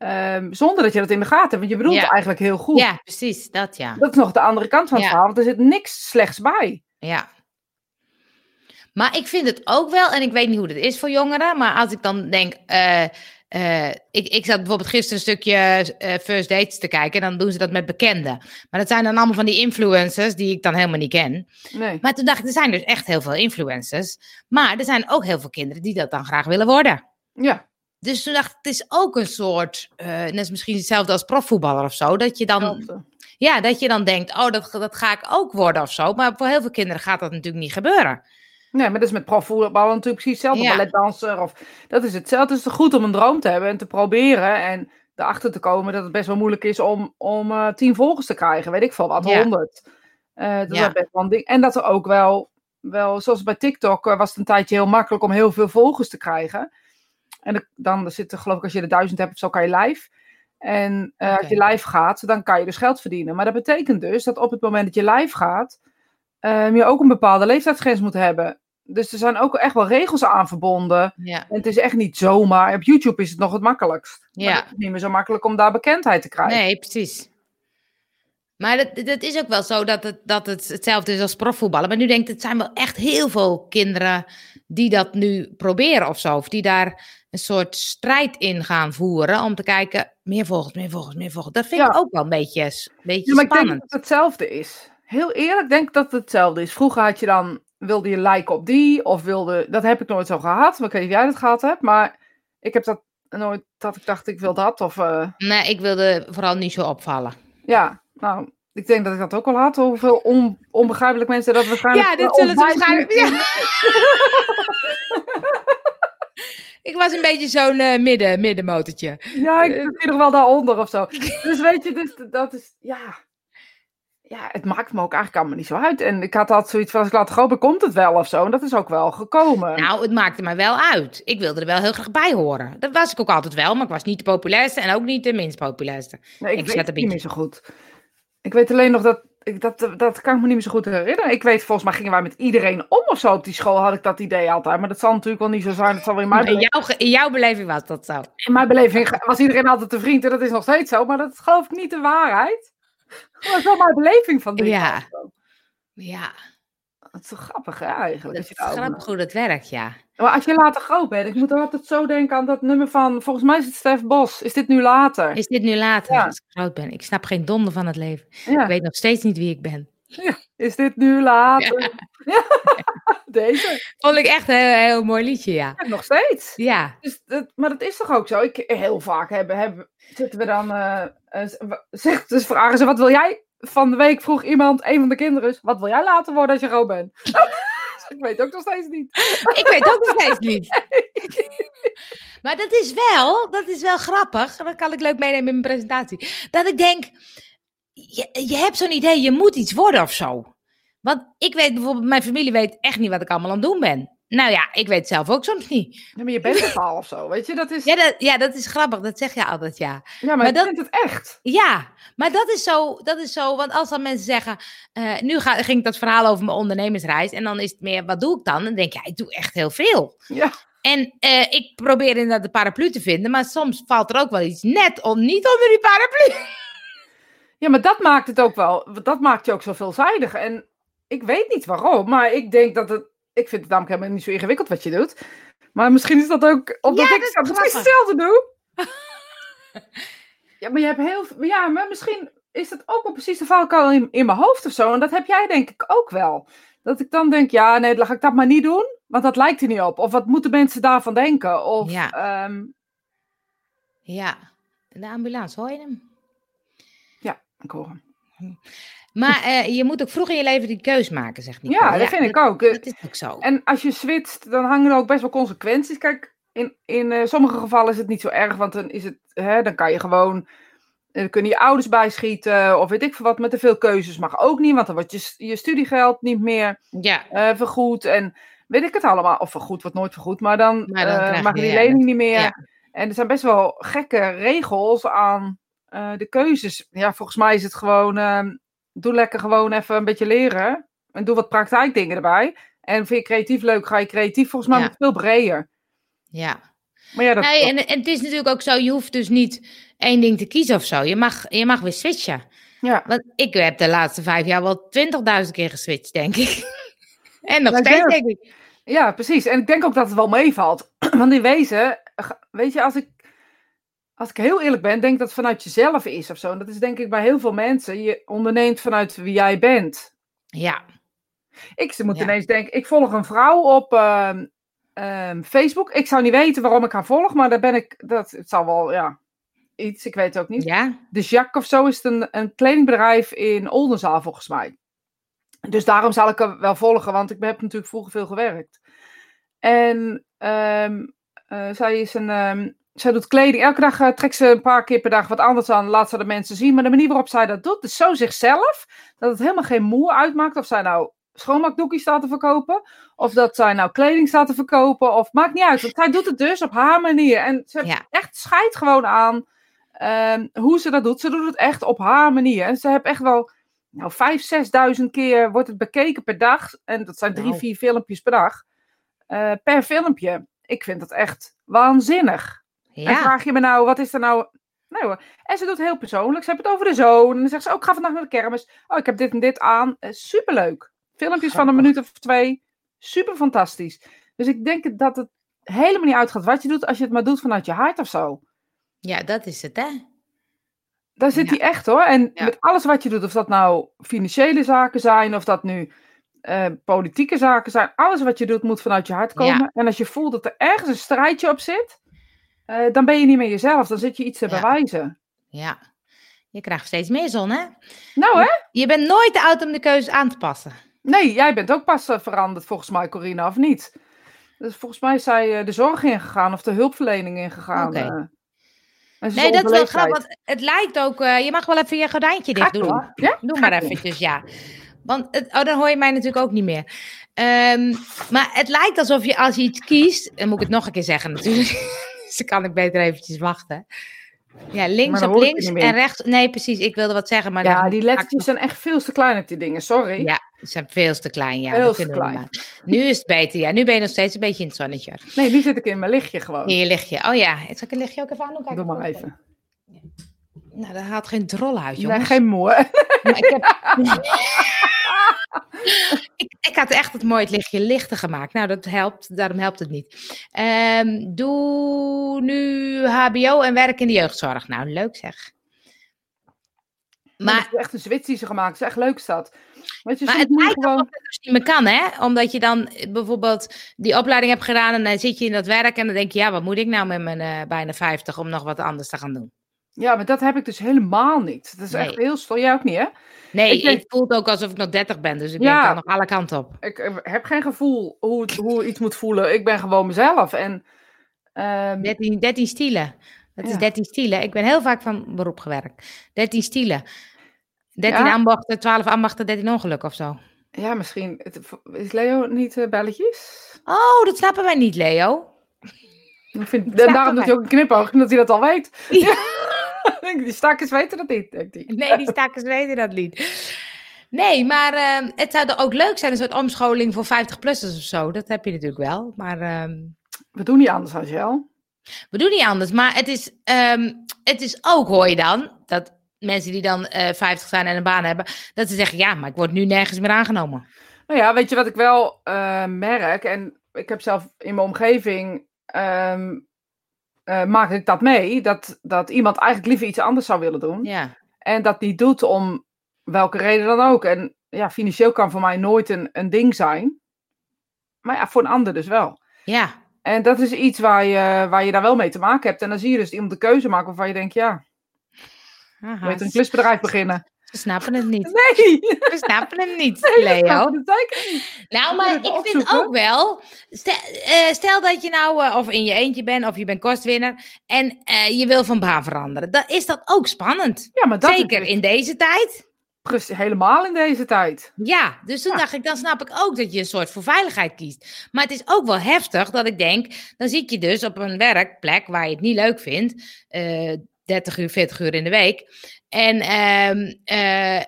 S2: Um, zonder dat je dat in de gaten hebt. Want je bedoelt
S1: ja.
S2: eigenlijk heel goed.
S1: Ja, precies. Dat ja.
S2: Dat is nog de andere kant van het
S1: Ja.
S2: verhaal. Want er zit niks slechts bij.
S1: Ja. Maar ik vind het ook wel, en ik weet niet hoe dat is voor jongeren, maar als ik dan denk, eh, eh, ik, ik zat bijvoorbeeld gisteren een stukje eh, First Dates te kijken en dan doen ze dat met bekenden. Maar dat zijn dan allemaal van die influencers die ik dan helemaal niet ken.
S2: Nee.
S1: Maar toen dacht ik, er zijn dus echt heel veel influencers, maar er zijn ook heel veel kinderen die dat dan graag willen worden.
S2: Ja.
S1: Dus toen dacht ik, het is ook een soort, uh, net misschien hetzelfde als profvoetballer of zo, dat je dan, ja, dat je dan denkt, oh, dat, dat ga ik ook worden of zo. Maar voor heel veel kinderen gaat dat natuurlijk niet gebeuren.
S2: Nee, maar dat is met profvoetballen natuurlijk precies hetzelfde.
S1: Ja.
S2: Balletdanser of... Dat is hetzelfde. Het is goed om een droom te hebben en te proberen. En erachter te komen dat het best wel moeilijk is om, om uh, tien volgers te krijgen. Weet ik veel wat,
S1: Ja.
S2: honderd. Uh, dat
S1: Ja.
S2: is best wel een ding. En dat er ook wel, wel zoals bij TikTok, was het een tijdje heel makkelijk om heel veel volgers te krijgen. En dan zit er, geloof ik, als je er duizend hebt of zo, kan je live. En eh, als je live gaat, dan kan je dus geld verdienen. Maar dat betekent dus dat op het moment dat je live gaat, ehm, je ook een bepaalde leeftijdsgrens moet hebben. Dus er zijn ook echt wel regels aan verbonden.
S1: Ja.
S2: En het is echt niet zomaar. Op YouTube is het nog het makkelijkst. Maar
S1: Ja.
S2: het is niet meer zo makkelijk om daar bekendheid te krijgen.
S1: Nee, precies. Maar dat, dat is ook wel zo dat het, dat het hetzelfde is als profvoetballen. Maar nu denk ik, het zijn wel echt heel veel kinderen die dat nu proberen of zo. Of die daar een soort strijd in gaan voeren om te kijken, meer volgers, meer volgers, meer volgers. Dat vind ik ook wel een beetje, een beetje
S2: Ja, maar ik denk
S1: spannend.
S2: dat het hetzelfde is. Heel eerlijk denk ik dat het hetzelfde is. Vroeger had je dan, wilde je liken op die, of wilde, dat heb ik nooit zo gehad. Maar ik weet niet of jij dat gehad hebt, maar ik heb dat nooit, dat ik dacht ik wil dat. Of eh,
S1: Nee, ik wilde vooral niet zo opvallen.
S2: ja, nou, ik denk dat ik dat ook wel had. Hoeveel on, onbegrijpelijk mensen dat waarschijnlijk...
S1: Ja, dit zullen ze waarschijnlijk... Ja. <laughs> <laughs> ik was een beetje zo'n eh, midden, middenmotortje.
S2: Ja, ik zit nog wel daaronder of zo. Dus weet je, dus dat is, ja... Ja, het maakt me ook eigenlijk allemaal niet zo uit. En ik had altijd zoiets van, als ik laat hopen, komt het wel of zo. En dat is ook wel gekomen.
S1: Nou, het maakte mij wel uit. Ik wilde er wel heel graag bij horen. Dat was ik ook altijd wel, maar ik was niet de populairste en ook niet de minst populairste.
S2: nee, ik,
S1: ik
S2: weet het niet meer zo goed. Ik weet alleen nog dat, ik, dat, dat kan ik me niet meer zo goed herinneren. Ik weet, volgens mij gingen wij met iedereen om of zo op die school, had ik dat idee altijd. Maar dat zal natuurlijk wel niet zo zijn. Dat zal wel in mijn,
S1: In jouw, in jouw beleving was dat zo.
S2: in mijn beleving was iedereen altijd een vriend. En dat is nog steeds zo. Maar dat geloof ik niet de waarheid. Dat is wel mijn beleving van dingen.
S1: Ja. Ja,
S2: Dat is zo grappig hè, eigenlijk.
S1: dat is grappig hoe dat werkt, ja.
S2: Maar als je later groot bent, ik moet altijd zo denken aan dat nummer van, volgens mij is het Stef Bos. Is dit nu later?
S1: Is dit nu later,
S2: Ja.
S1: als ik groot ben? Ik snap geen donder van het leven.
S2: Ja.
S1: Ik weet nog steeds niet wie ik ben.
S2: Is dit nu later? Ja. <laughs> Deze.
S1: Vond ik echt een heel, heel mooi liedje, ja.
S2: Ja, nog steeds.
S1: Ja,
S2: Dus dat, maar dat is toch ook zo? Ik, heel vaak hebben, hebben, zitten we dan. zegt, dus vragen ze: wat wil jij? Van de week vroeg iemand, een van de kinderen, wat wil jij later worden als je groot bent? <laughs> ik weet ook nog steeds niet.
S1: ik weet ook nog steeds niet. <laughs> Maar dat is wel, dat is wel grappig. Dat kan ik leuk meenemen in mijn presentatie. Dat ik denk, je, je hebt zo'n idee, je moet iets worden of zo. Want ik weet bijvoorbeeld, mijn familie weet echt niet wat ik allemaal aan het doen ben. Nou ja, ik weet zelf ook soms niet.
S2: Ja, maar je bent het al of zo, weet je? Dat is,
S1: Ja, dat, ja, dat is grappig, dat zeg je altijd, ja.
S2: ja, maar,
S1: maar
S2: je
S1: dat-
S2: bent het echt.
S1: Ja, maar dat is zo, dat is zo want als dan mensen zeggen, eh, nu ga, ging ik dat verhaal over mijn ondernemersreis en dan is het meer, wat doe ik dan? Dan denk je, ja, ik doe echt heel veel.
S2: Ja,
S1: En eh, ik probeer inderdaad de paraplu te vinden, maar soms valt er ook wel iets net om, niet onder die paraplu.
S2: ja, maar dat maakt het ook wel. Dat maakt je ook zo veelzijdig. En ik weet niet waarom, maar ik denk dat het. Ik vind het namelijk helemaal niet zo ingewikkeld wat je doet. Maar misschien is dat ook omdat
S1: Ja,
S2: ik
S1: dat
S2: precies hetzelfde doe. <laughs> ja, maar je hebt heel. Ja, maar misschien is het ook wel precies de valkuil in, in mijn hoofd of zo. En dat heb jij denk ik ook wel. Dat ik dan denk, ja, nee, dan ga ik dat maar niet doen. Want dat lijkt er niet op. Of wat moeten mensen daarvan denken? Of,
S1: Ja.
S2: ehm,
S1: Ja, de ambulance, hoor je hem?
S2: ik hoor hem.
S1: Maar eh, je moet ook vroeg in je leven die keus maken, zegt Nico.
S2: Ja, dat vind ik ook. Eh,
S1: Dat is ook zo.
S2: En als je switcht, dan hangen er ook best wel consequenties. Kijk, in, in eh, sommige gevallen is het niet zo erg, want dan, is het, hè, dan kan je gewoon. Dan kunnen je ouders bijschieten, of weet ik veel wat. Met te veel keuzes mag ook niet, want dan wordt je, je studiegeld niet meer
S1: Ja,
S2: vergoed. En weet ik het allemaal. Of vergoed wordt nooit vergoed, maar dan,
S1: Maar
S2: mag je die lening niet meer.
S1: ja.
S2: En er zijn best wel gekke regels aan de keuzes. Ja, volgens mij is het gewoon. Doe lekker gewoon even een beetje leren. En doe wat praktijkdingen erbij. En vind je creatief leuk, ga je creatief volgens mij
S1: Ja.
S2: veel breder.
S1: ja.
S2: Maar ja, dat,
S1: Nee, en, en het is natuurlijk ook zo, je hoeft dus niet één ding te kiezen of zo. Je mag, je mag weer switchen.
S2: ja.
S1: Want ik heb de laatste vijf jaar wel 20.000 keer geswitcht, denk ik. <laughs> en nog
S2: Ja,
S1: steeds,
S2: denk
S1: denk ik.
S2: ja, precies. En ik denk ook dat het wel meevalt. <clears throat> Want in wezen, ga- weet je, als ik, als ik heel eerlijk ben, denk dat het vanuit jezelf is of zo. En dat is denk ik bij heel veel mensen. Je onderneemt vanuit wie jij bent.
S1: Ja,
S2: Ik moet
S1: Ja.
S2: ineens denken, ik volg een vrouw op ehm, ehm, Facebook. Ik zou niet weten waarom ik haar volg, maar daar ben ik, dat, het zal wel, ja, iets, ik weet het ook niet.
S1: ja,
S2: De Jacques of zo is het een, een kledingbedrijf in Oldenzaal volgens mij. Dus daarom zal ik haar wel volgen, want ik heb natuurlijk vroeger veel gewerkt. En ehm, eh, zij is een, zij doet kleding. Elke dag eh, trekt ze een paar keer per dag wat anders aan, laat ze de mensen zien. Maar de manier waarop zij dat doet, is zo zichzelf, dat het helemaal geen moer uitmaakt of zij nou schoonmaakdoekjes staat te verkopen. Of dat zij nou kleding staat te verkopen. Of maakt niet uit. Want zij doet het dus op haar manier. En ze
S1: Ja.
S2: echt scheid gewoon aan ehm, hoe ze dat doet. Ze doet het echt op haar manier. En ze heeft echt wel nou, 5.000, 6.000 keer wordt het bekeken per dag. En dat zijn drie, vier filmpjes per dag. eh, per filmpje. Ik vind dat echt waanzinnig. En
S1: Ja,
S2: vraag je me nou, wat is er nou... Nee hoor. En ze doet heel persoonlijk. Ze heeft het over de zoon. En dan zegt ze, oh, ik ga vandaag naar de kermis. Oh, ik heb dit en dit aan. Eh, superleuk. Filmpjes van een minuut of twee. Super fantastisch. Dus ik denk dat het helemaal niet uitgaat wat je doet, als je het maar doet vanuit je hart of zo.
S1: ja, dat is het, hè?
S2: Daar zit
S1: Ja.
S2: hij echt hoor. En
S1: Ja.
S2: met alles wat je doet, of dat nou financiële zaken zijn, of dat nu eh, politieke zaken zijn. Alles wat je doet moet vanuit je hart komen.
S1: Ja.
S2: En als je voelt dat er ergens een strijdje op zit, eh, dan ben je niet meer jezelf. Dan zit je iets te
S1: Ja.
S2: bewijzen.
S1: Ja. Je krijgt steeds meer zon, hè?
S2: Nou hè?
S1: Je bent nooit te oud om de keuze aan te passen.
S2: Nee, jij bent ook pas eh, veranderd volgens mij, Corina, of niet? Dus volgens mij is zij eh, de zorg ingegaan of de hulpverlening ingegaan.
S1: Oké.
S2: ze
S1: Nee, dat is wel grappig. Want het lijkt ook. je mag wel even je gordijntje dicht doen.
S2: Ja?
S1: Doe maar eventjes, ja. Want het, oh, dan hoor je mij natuurlijk ook niet meer. Ehm, maar het lijkt alsof je als je iets kiest. Dan moet ik het nog een keer zeggen natuurlijk. <laughs> dus dan kan ik beter eventjes wachten. Ja, links op links en rechts. Nee, precies. Ik wilde wat zeggen. Maar
S2: Ja, die lettertjes zijn echt veel te klein op die dingen, sorry.
S1: Ja, ze zijn veel te klein. Ja,
S2: Veel te klein.
S1: Nu is het beter. Ja, nu ben je nog steeds een beetje in het zonnetje.
S2: Nee, nu zit ik in mijn lichtje gewoon.
S1: Lig je. Oh ja, zal ik een lichtje ook even aan doen?
S2: Doe maar even.
S1: Nou, dat haalt geen drol uit, jongens.
S2: Nee, geen moe. <laughs>
S1: Maar ik, heb... <laughs> ik, ik had echt het mooi het lichtje lichter gemaakt. Nou, dat helpt. Daarom helpt het niet. Ehm, doe nu HBO en werk in de jeugdzorg. Nou, leuk zeg.
S2: Maar is echt een Zwits die ze gemaakt. Het is echt leuk je,
S1: maar het lijkt
S2: gewoon...
S1: het dus niet meer kan, hè? Omdat je dan bijvoorbeeld die opleiding hebt gedaan en dan zit je in dat werk en dan denk je, ja, wat moet ik nou met mijn eh, bijna 50 om nog wat anders te gaan doen?
S2: Ja, maar dat heb ik dus helemaal niet. Dat is echt heel stom. Jij ook niet, hè?
S1: Nee,
S2: Ik denk-
S1: het voelt ook alsof ik nog 30 ben, dus ik
S2: Ja.
S1: denk dan nog alle kanten op.
S2: Ik eh, heb geen gevoel hoe, het, hoe iets moet voelen. Ik ben gewoon mezelf. En ehm,
S1: 13, 13 stielen. Dat is
S2: Ja.
S1: 13 stielen. Ik ben heel vaak van beroep gewerkt. 13 stielen. 13
S2: Ja?
S1: ambachten, 12 ambachten, 13 ongelukken of zo.
S2: ja, misschien... het- Is Leo niet eh, belletjes?
S1: Oh, dat snappen wij niet, Leo.
S2: Ik vind, en daarom doet hij ook een knipoog, omdat hij dat al weet.
S1: Ja. <laughs> <laughs>
S2: Die stakkers weten dat niet, denkt hij.
S1: Nee, die stakkers weten dat niet. Nee, maar ehm, het zou ook leuk zijn, een soort omscholing voor 50-plussers of zo. Dat heb je natuurlijk wel. Maar ehm,
S2: We doen niet anders, Angel.
S1: we doen niet anders. Maar het is, ehm, het is ook, hoor je dan, dat mensen die dan eh 50 zijn en een baan hebben, dat ze zeggen, ja, maar ik word nu nergens meer aangenomen.
S2: Nou ja, weet je wat ik wel eh, merk? En ik heb zelf in mijn omgeving... eh, maak ik dat mee, dat, dat iemand eigenlijk liever iets anders zou willen doen.
S1: Ja,
S2: En dat niet doet om welke reden dan ook. En ja, financieel kan voor mij nooit een, een ding zijn. Maar ja, voor een ander dus wel.
S1: ja.
S2: En dat is iets waar je, waar je daar wel mee te maken hebt. En dan zie je dus iemand de keuze maken waarvan je denkt, ja,
S1: Aha,
S2: je weet een klusbedrijf beginnen.
S1: Ze snappen het niet.
S2: Nee!
S1: Ze snappen het niet,
S2: Nee, dat
S1: Leo.
S2: niet.
S1: Nou, maar ik vind ook wel. Stel, eh, stel dat je nou eh, of in je eentje bent of je bent kostwinner en eh, je wil van baan veranderen. Dan is dat ook spannend.
S2: Ja, maar dat
S1: Zeker in deze tijd.
S2: precies helemaal in deze tijd.
S1: Ja, dus toen
S2: Ja.
S1: dacht ik, dan snap ik ook dat je een soort voor veiligheid kiest. Maar het is ook wel heftig dat ik denk, dan zit je dus op een werkplek waar je het niet leuk vindt. 30 uur, 40 uur in de week. En ehm, eh,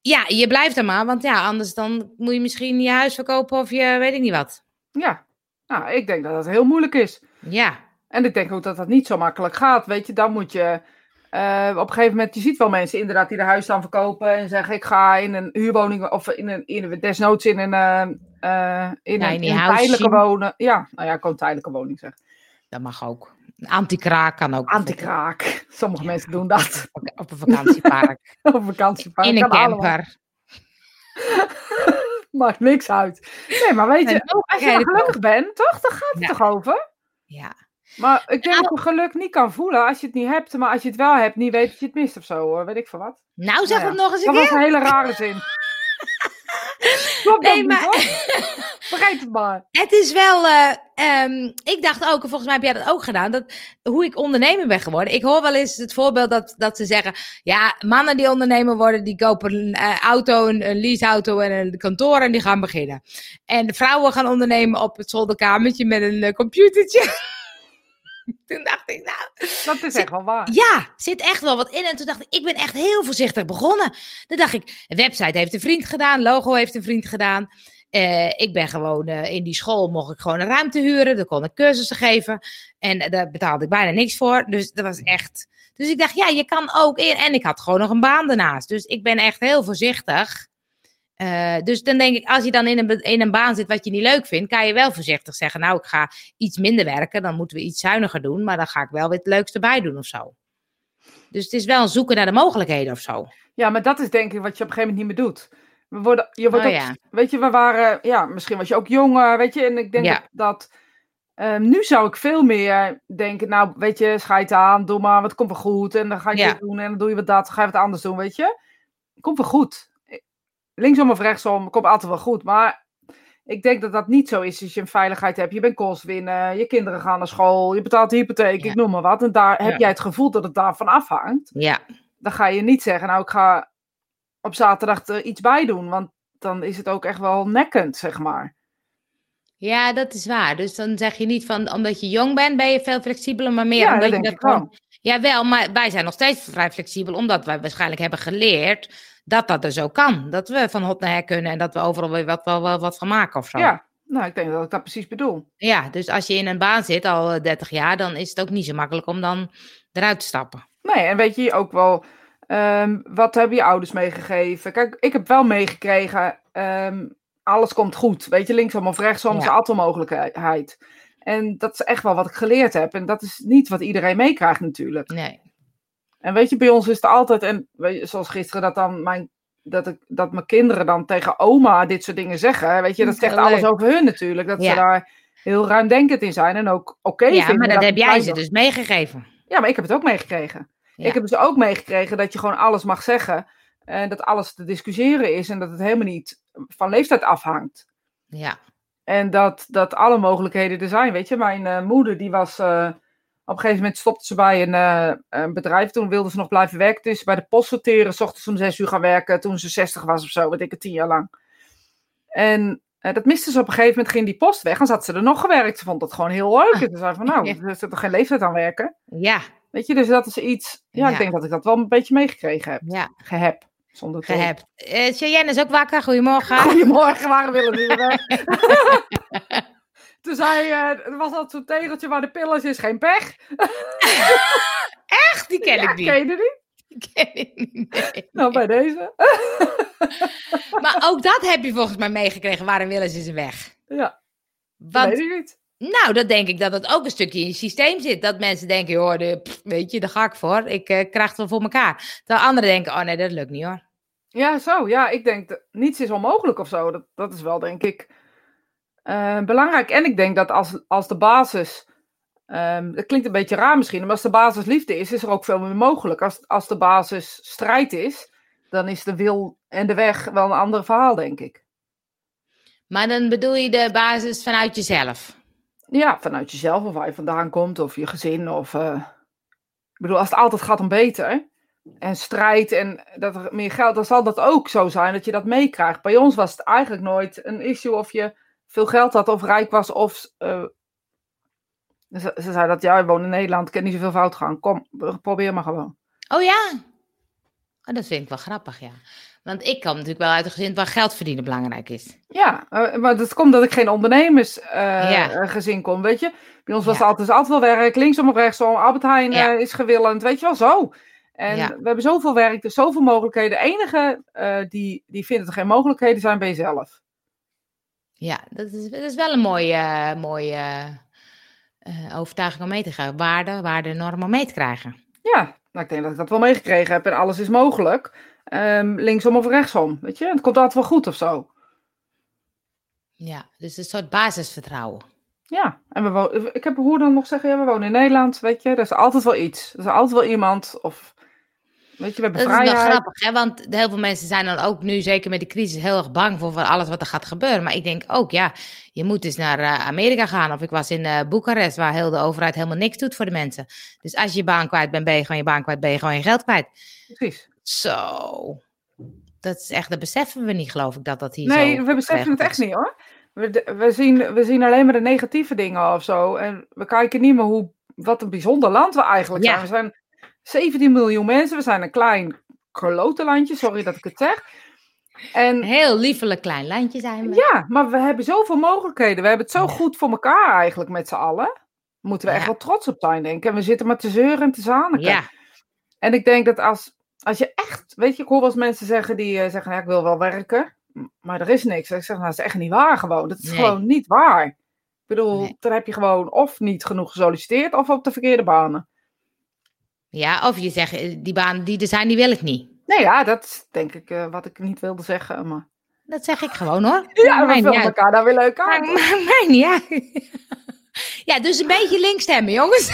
S1: ja, je blijft er maar, want ja, anders dan moet je misschien je huis verkopen of je weet ik niet wat.
S2: Ja, nou, ik denk dat dat heel moeilijk is.
S1: Ja,
S2: En ik denk ook dat dat niet zo makkelijk gaat. Weet je, dan moet je eh, op een gegeven moment, je ziet wel mensen inderdaad die de huis dan verkopen en zeggen ik ga in een huurwoning of in een, in een desnoods in een, eh, in
S1: Ja,
S2: een,
S1: in die
S2: in een
S1: house
S2: tijdelijke wonen. Ja, nou ja, ik kan tijdelijke woning zeggen.
S1: dat mag ook. Antikraak kan ook.
S2: Antikraak. Sommige
S1: Ja.
S2: mensen doen dat.
S1: Op een vakantiepark. <laughs>
S2: Op vakantiepark.
S1: in een camper. <laughs>
S2: Maakt niks uit. Nee, maar weet
S1: En
S2: je, als je gelukkig bent, toch? Dan gaat het
S1: Ja.
S2: toch over?
S1: Ja.
S2: Maar ik denk
S1: Nou-
S2: dat je geluk niet kan voelen als je het niet hebt. Maar als je het wel hebt, niet weet dat je het mist of zo hoor. Weet ik veel wat.
S1: Nou, zeg
S2: Nou
S1: het nog eens een
S2: Dat
S1: keer.
S2: was een hele rare zin. <laughs> Klopt
S1: Nee,
S2: dat niet,
S1: maar-?
S2: Vergeet het maar.
S1: Het is wel. eh, ehm, ik dacht ook, en volgens mij heb jij dat ook gedaan, dat hoe ik ondernemer ben geworden. Ik hoor wel eens het voorbeeld dat, dat ze zeggen: ja, mannen die ondernemer worden, die kopen een eh, auto, een, een leaseauto en een kantoor en die gaan beginnen. En de vrouwen gaan ondernemen op het zolderkamertje met een eh, computertje. <laughs> Toen dacht ik, nou,
S2: Dat is echt wel waar.
S1: ja, zit echt wel wat in. En toen dacht ik, ik ben echt heel voorzichtig begonnen. Dan dacht ik, een website heeft een vriend gedaan, logo heeft een vriend gedaan. Eh, ik ben gewoon eh, in die school, mocht ik gewoon een ruimte huren. Dan kon ik cursussen geven. En eh, daar betaalde ik bijna niks voor. Dus dat was echt. Dus ik dacht, ja, je kan ook in. En ik had gewoon nog een baan daarnaast. Dus ik ben echt heel voorzichtig. Dus dan denk ik, als je dan in een, in een baan zit wat je niet leuk vindt, kan je wel voorzichtig zeggen: Nou, ik ga iets minder werken. Dan moeten we iets zuiniger doen. Maar dan ga ik wel weer het leukste bij doen of zo. Dus het is wel een zoeken naar de mogelijkheden of zo.
S2: Ja, maar dat is denk ik wat je op een gegeven moment niet meer doet. We worden, je wordt
S1: Oh,
S2: ook-
S1: ja.
S2: Weet je, we waren, ja, misschien was je ook jonger, weet je. En ik denk
S1: Ja.
S2: dat, ehm, nu zou ik veel meer denken, nou, weet je, scheid aan, doe maar, wat komt wel goed. En dan ga je
S1: Ja.
S2: dit doen en dan doe je wat dat, dan ga je wat anders doen, weet je. Komt wel goed. Linksom of rechtsom, komt altijd wel goed. Maar ik denk dat dat niet zo is als je een veiligheid hebt. Je bent kost winnen, je kinderen gaan naar school, je betaalt de hypotheek,
S1: Ja.
S2: ik noem maar wat. En daar heb jij het gevoel dat het daarvan afhangt
S1: Ja,
S2: dan ga je niet zeggen, nou, ik ga op zaterdag er iets bij doen. Want dan is het ook echt wel nekkend, zeg maar.
S1: ja, dat is waar. Dus dan zeg je niet van omdat je jong bent, ben je veel flexibeler, maar meer
S2: ja,
S1: omdat
S2: dat
S1: je
S2: denk
S1: dat
S2: ik wel.
S1: gewoon. Jawel, maar wij zijn nog steeds vrij flexibel, omdat wij waarschijnlijk hebben geleerd dat dat er zo kan. Dat we van hot naar her kunnen en dat we overal weer wat, wel, wel wat van maken of zo.
S2: Ja, nou, ik denk dat ik dat precies bedoel.
S1: Ja, dus als je in een baan zit al eh, 30 jaar, dan is het ook niet zo makkelijk om dan eruit te stappen.
S2: Nee, en weet je ook wel, ehm, wat hebben je ouders meegegeven? Kijk, ik heb wel meegekregen, ehm, alles komt goed. Weet je, linksom of rechtsom is
S1: Ja.
S2: altijd mogelijkheid. En dat is echt wel wat ik geleerd heb. En dat is niet wat iedereen meekrijgt natuurlijk.
S1: Nee.
S2: En weet je, bij ons is het altijd, en weet je, zoals gisteren dat dan mijn, dat, ik, dat mijn kinderen dan tegen oma dit soort dingen zeggen. Weet je, dat zegt alles
S1: leuk.
S2: over hun natuurlijk. Dat
S1: Ja.
S2: ze daar heel ruimdenkend in zijn en ook oké
S1: ja,
S2: vinden.
S1: maar dat
S2: dat
S1: heb jij ze dus meegegeven.
S2: Ja, maar ik heb het ook meegekregen.
S1: Ja.
S2: Ik heb dus ook meegekregen dat je gewoon alles mag zeggen. En dat alles te discussiëren is en dat het helemaal niet van leeftijd afhangt.
S1: Ja.
S2: En dat, dat alle mogelijkheden er zijn. Weet je, mijn eh, moeder die was. eh, op een gegeven moment stopte ze bij een, eh, een bedrijf. Toen wilde ze nog blijven werken. Dus bij de post sorteren. 's ochtends om zes uur gaan werken. Toen ze 60 was of zo. Weet ik het, tien jaar lang. En dat miste ze op een gegeven moment. Ging die post weg. En zat ze er nog gewerkt. Ze vond dat gewoon heel leuk. En ze zei van nou, <laughs> er zit toch geen leeftijd aan werken.
S1: Ja.
S2: Weet je, dus dat is iets. Ja,
S1: Ja.
S2: ik denk dat ik dat wel een beetje meegekregen heb.
S1: Ja.
S2: Geheb. Zonder
S1: Gehebt. Eh Cheyenne is ook wakker. Goedemorgen. <laughs>
S2: Goedemorgen, waar willen die weg? <laughs> Toen zei eh, er was dat zo'n tegeltje waar de pillen is, geen pech. <laughs>
S1: Echt? Die ken
S2: ja,
S1: ik niet.
S2: ken je die niet?
S1: Die ken ik niet. nee.
S2: Nou, bij deze.
S1: Maar ook dat heb je volgens mij meegekregen. Waarom willen ze ze weg?
S2: Ja,
S1: Want,
S2: weet ik niet.
S1: Nou, dat denk ik dat het ook een stukje in je systeem zit. Dat mensen denken, de, pff, weet je, daar ga ik voor. Ik eh, krijg het wel voor elkaar. Terwijl anderen denken, oh nee, dat lukt niet hoor.
S2: Ja, zo. Ja, ik denk dat niets is onmogelijk of zo. Dat, dat is wel, denk ik, eh, belangrijk. En ik denk dat als, als de basis. ehm, dat klinkt een beetje raar misschien, maar als de basis liefde is, is er ook veel meer mogelijk. Als, als de basis strijd is, dan is de wil en de weg wel een ander verhaal, denk ik.
S1: Maar dan bedoel je de basis vanuit jezelf.
S2: Ja, vanuit jezelf of waar je vandaan komt of je gezin. Of, eh, ik bedoel, als het altijd gaat om beter en strijd en dat er meer geld, dan zal dat ook zo zijn dat je dat meekrijgt. Bij ons was het eigenlijk nooit een issue of je veel geld had of rijk was of... eh, ze, ze zei dat, ja, je woont in Nederland, ik kan niet zoveel fout gaan. Kom, probeer maar gewoon.
S1: Oh ja? Oh, dat vind ik wel grappig, ja. Want ik kom natuurlijk wel uit een gezin waar geld verdienen belangrijk is.
S2: Ja, eh, maar dat komt dat ik geen ondernemersgezin
S1: Ja.
S2: gezin kom, weet je. Bij ons was
S1: Ja.
S2: het altijd, altijd wel werk, linksom of rechtsom. Albert Heijn
S1: Ja.
S2: eh, is gewillend, weet je wel, zo. En we hebben zoveel werk, dus zoveel mogelijkheden. De enige eh, die, die vindt dat er geen mogelijkheden zijn, ben je zelf.
S1: Ja, dat is, dat is wel een mooie, eh, mooie eh, overtuiging om mee te krijgen. Waarde, waarde, norm om mee te krijgen.
S2: Ja, nou, ik denk dat ik dat wel meegekregen heb en alles is mogelijk. Ehm, linksom of rechtsom, weet je. Het komt altijd wel goed of zo.
S1: Ja, dus een soort basisvertrouwen.
S2: Ja, en we wo- ik heb hoe dan nog zeggen, ja, we wonen in Nederland, weet je. Er is altijd wel iets. Er is altijd wel iemand of... Weet je, we hebben
S1: Dat is wel
S2: vrijheid.
S1: grappig, hè? want heel veel mensen zijn dan ook nu, zeker met de crisis, heel erg bang voor, alles wat er gaat gebeuren. Maar ik denk ook, ja, je moet dus naar eh, Amerika gaan. Of ik was in eh Boekarest, waar heel de overheid helemaal niks doet voor de mensen. Dus als je je baan kwijt bent, ben je gewoon je baan kwijt, ben je gewoon je geld kwijt.
S2: Precies.
S1: Zo, dat is echt, dat beseffen we niet, geloof ik, dat dat hier zo
S2: Nee, we beseffen het echt
S1: is.
S2: niet hoor. We, we, zien, we zien alleen maar de negatieve dingen of zo. En we kijken niet meer hoe, wat een bijzonder land we eigenlijk
S1: Ja.
S2: zijn. We zijn 17 miljoen mensen. We zijn een klein klote landje, sorry dat ik het zeg. En
S1: Een heel liefelijk klein landje zijn we.
S2: ja, maar we hebben zoveel mogelijkheden. We hebben het zo
S1: Ja.
S2: goed voor elkaar eigenlijk met z'n allen. Moeten we echt wel trots op zijn, denk ik. En we zitten maar te zeuren en te zaniken.
S1: Ja,
S2: En ik denk dat als, als je echt, weet je, ik hoor wel eens mensen zeggen die eh, zeggen, ja, ik wil wel werken, maar er is niks. Ik zeg, nou, dat is echt niet waar gewoon. Dat is
S1: Nee.
S2: gewoon niet waar. Ik bedoel,
S1: Nee.
S2: dan heb je gewoon of niet genoeg gesolliciteerd of op de verkeerde banen.
S1: ja, of je zegt, eh, die banen die er zijn, die wil ik niet.
S2: Nee, ja, dat is denk ik eh, wat ik niet wilde zeggen. Maar...
S1: Dat zeg ik gewoon hoor. <laughs>
S2: Ja, we vullen elkaar daar weer leuk aan.
S1: Maakt <laughs> maakt mij niet uit. <laughs> Ja, dus een beetje links stemmen, jongens.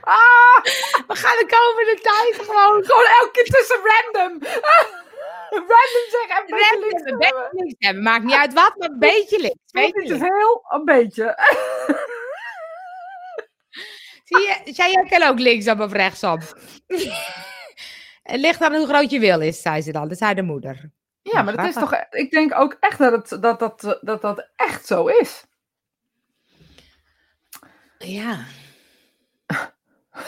S2: Ah,
S1: We gaan de komende tijd gewoon
S2: gewoon elke keer tussen random. <laughs> random zeggen en
S1: rennen.
S2: links
S1: Een beetje links stemmen. Maakt niet uit wat, maar een beetje links.
S2: Niet
S1: Beetje
S2: te veel, een beetje. <laughs>
S1: Zie je, jij kan ook linksom of rechtsom. <laughs> Het ligt aan hoe groot je wil is, zei ze dan. Dat zei de moeder.
S2: Ja, maar dat is toch, ik denk ook echt dat het, dat, dat, dat, dat echt zo is.
S1: Ja.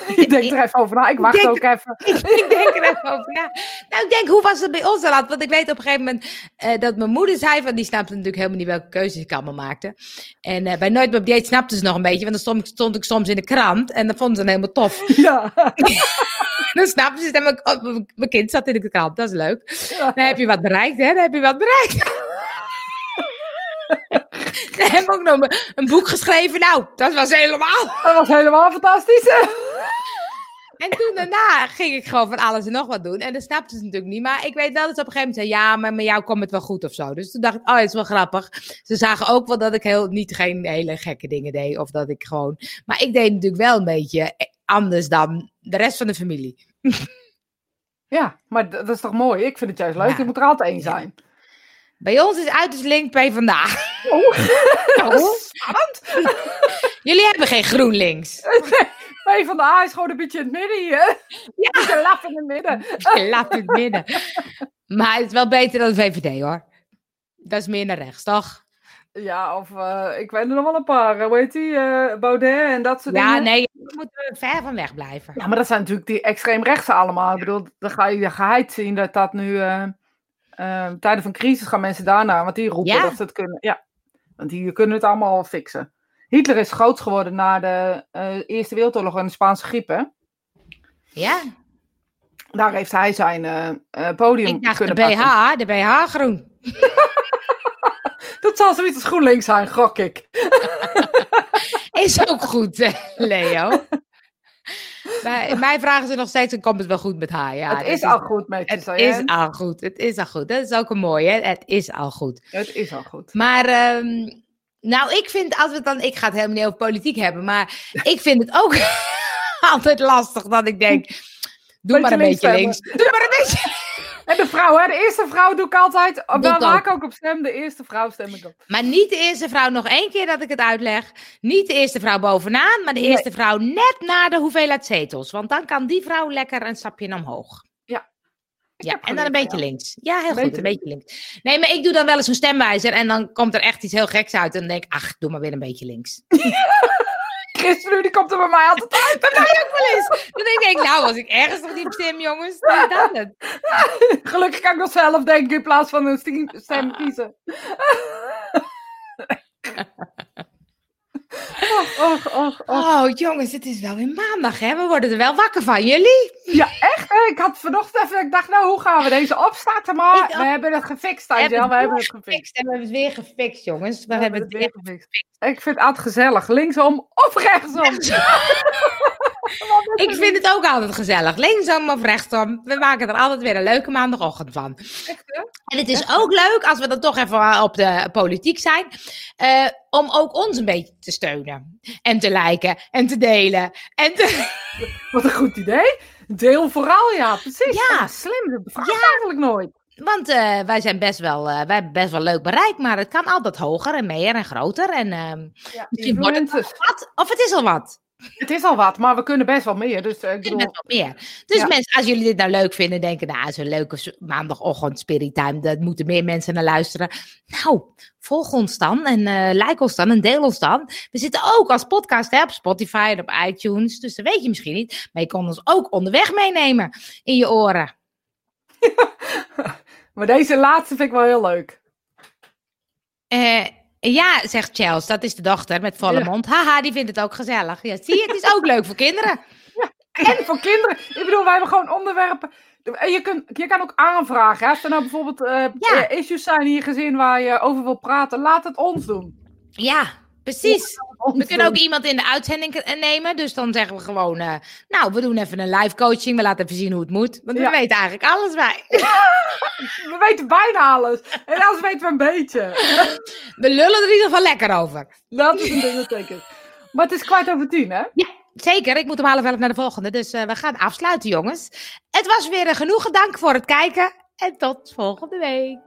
S1: <laughs>
S2: Ik denk er even over na. Ik wacht
S1: denk-
S2: ook even. <laughs>
S1: ik denk er even over na. Nou, ik denk, hoe was het bij ons dan? Want ik weet op een gegeven moment eh, dat mijn moeder zei, van die snapte natuurlijk helemaal niet welke keuzes ik allemaal maakte. En eh, bij Nooit meer op dieet snapte ze nog een beetje, want dan stond, stond ik soms in de krant en dat vonden ze dan helemaal tof. <laughs>
S2: Ja.
S1: Dan snapten ze het en mijn, oh, mijn- kind zat in de krant, dat is leuk.
S2: Ja.
S1: Dan heb je wat bereikt, hè? Dan heb je wat bereikt. Dan heb ik ook nog een- een boek geschreven. Nou, dat was helemaal.
S2: Dat was helemaal fantastisch.
S1: En toen daarna ging ik gewoon van alles en nog wat doen. En dat snapte ze natuurlijk niet. Maar ik weet wel dat ze op een gegeven moment zei: Ja, maar met jou komt het wel goed of zo. Dus toen dacht ik: Oh, het is wel grappig. Ze zagen ook wel dat ik heel, niet geen hele gekke dingen deed. Of dat ik gewoon. Maar ik deed natuurlijk wel een beetje anders dan de rest van de familie. <laughs>
S2: Ja, maar dat is toch mooi? Ik vind het juist leuk.
S1: Ja.
S2: Je moet er altijd één zijn.
S1: Bij ons is uiterst link P vandaag. <laughs>
S2: Oh,
S1: Oh.
S2: spannend.
S1: Jullie hebben geen GroenLinks. <laughs>
S2: Nee, van de A is gewoon een beetje in het midden hier. <laughs> Ja. Een laf in het midden. <laughs>
S1: Laat het midden. Maar het is wel beter dan de VVD hoor. Dat is meer naar rechts, toch?
S2: Ja, of eh, ik weet er nog wel een paar. eh, Hoe heet die? eh, Baudet en dat soort
S1: Ja,
S2: dingen.
S1: nee, we moeten ver van weg blijven.
S2: Ja, maar dat zijn natuurlijk die extreemrechtse allemaal. Ik bedoel, dan ga je geheid zien dat dat nu... eh eh, tijden van crisis gaan mensen daarna, want die roepen
S1: Ja.
S2: dat ze het kunnen. Ja, want die kunnen het allemaal fixen. Hitler is groot geworden na de eh, Eerste Wereldoorlog en de Spaanse griep, hè?
S1: Ja,
S2: Daar heeft hij zijn eh, podium
S1: ik dacht de
S2: pakken.
S1: BH, de BH groen. <laughs>
S2: Dat zal zoiets als GroenLinks zijn, gok ik. <laughs>
S1: Is ook goed, Leo. Bij mij vragen ze nog steeds, komt het wel goed met haar? Ja,
S2: het is al goed met je,
S1: Het is al goed, het is al goed. Dat is ook een mooie, hè? Het is al goed.
S2: Het is al goed.
S1: Maar, ehm, nou, ik vind, als we het dan, ik ga het helemaal niet over politiek hebben, maar ik vind het ook <laughs> altijd lastig dat ik denk, doe maar een beetje
S2: stemmen.
S1: links. Doe maar een beetje.
S2: En de vrouw, hè? De eerste vrouw doe ik altijd.
S1: Doe
S2: Waar
S1: ook.
S2: ik ook op stem, de eerste vrouw stem ik op.
S1: Maar niet de eerste vrouw nog één keer dat ik het uitleg. Niet de eerste vrouw bovenaan, maar de
S2: Nee.
S1: eerste vrouw net na de hoeveelheid zetels. Want dan kan die vrouw lekker een stapje omhoog. Ja, en dan een beetje
S2: ja.
S1: links. Ja, heel goed, een beetje links. Nee, maar ik doe dan wel eens een stemwijzer en dan komt er echt iets heel geks uit. En dan denk ik, ach, doe maar weer een beetje links. <laughs>
S2: Christen, die komt er bij mij altijd uit. <laughs>
S1: Bij mij ook wel eens. Dan denk ik, nou, als ik ergens nog niet stem, jongens, dan is dat het. <laughs>
S2: Gelukkig kan ik nog zelf denken in plaats van een stem- stem kiezen. Och, och, och, och.
S1: Oh, jongens, het is wel weer maandag, hè? We worden er wel wakker van. Jullie?
S2: Ja, echt? hè? Ik had vanochtend even, ik dacht, nou, hoe gaan we deze opstarten? Maar we hebben het gefixt, Angel. We hebben het gefixt.
S1: En we hebben het weer gefixt, jongens. We, hebben het weer
S2: gefixt. Ik vind het altijd gezellig. Linksom of rechtsom.
S1: Ik vind het ook altijd gezellig. Linksom of rechtsom. We maken er altijd weer een leuke maandagochtend van. En het is ook leuk, als we dan toch even op de politiek zijn, eh, om ook ons een beetje te steunen. En te liken en te delen. En te... <laughs>
S2: Wat een goed idee. Deel vooral, ja, precies.
S1: Ja.
S2: Ja, slim. Dat ik eigenlijk nooit.
S1: Want eh, wij zijn best wel, eh, wij hebben best wel leuk bereik, maar het kan altijd hoger en meer en groter. En ehm,
S2: Ja,
S1: misschien wordt het wat, of het is al wat.
S2: Het is al wat, maar we kunnen best wel meer. Dus eh, ik bedoel,
S1: best wel meer. Dus
S2: Ja.
S1: mensen, als jullie dit nou leuk vinden, denken, nou, zo'n leuke maandagochtend spirit time, dat moeten meer mensen naar luisteren. Nou, volg ons dan en eh, like ons dan en deel ons dan. We zitten ook als podcast hè, op Spotify en op iTunes, dus dat weet je misschien niet. Maar je kon ons ook onderweg meenemen in je oren. <laughs>
S2: maar deze laatste vind ik wel heel leuk.
S1: Eh, ja, zegt Chels, dat is de dochter met volle
S2: Ja.
S1: mond. Haha, die vindt het ook gezellig. Ja, zie je, het is ook leuk voor kinderen. <laughs>
S2: En voor kinderen. Ik bedoel, wij hebben gewoon onderwerpen. En je, kunt, je kan ook aanvragen. hè. Als er nou bijvoorbeeld
S1: Ja.
S2: eh, issues zijn in je gezin waar je over wil praten, laat het ons doen.
S1: Ja, precies. We kunnen ook iemand in de uitzending nemen. Dus dan zeggen we gewoon, eh, nou, we doen even een live coaching. We laten even zien hoe het moet. Want
S2: Ja.
S1: we weten eigenlijk alles bij. <laughs>
S2: We weten bijna alles. En alles weten we een beetje.
S1: We lullen er in ieder geval lekker over.
S2: Dat is een zeker. Maar het is kwart over tien, hè?
S1: Zeker, ik moet om half elf naar de volgende. Dus eh, we gaan afsluiten, jongens. Het was weer een genoegen. Dank voor het kijken. En tot volgende week.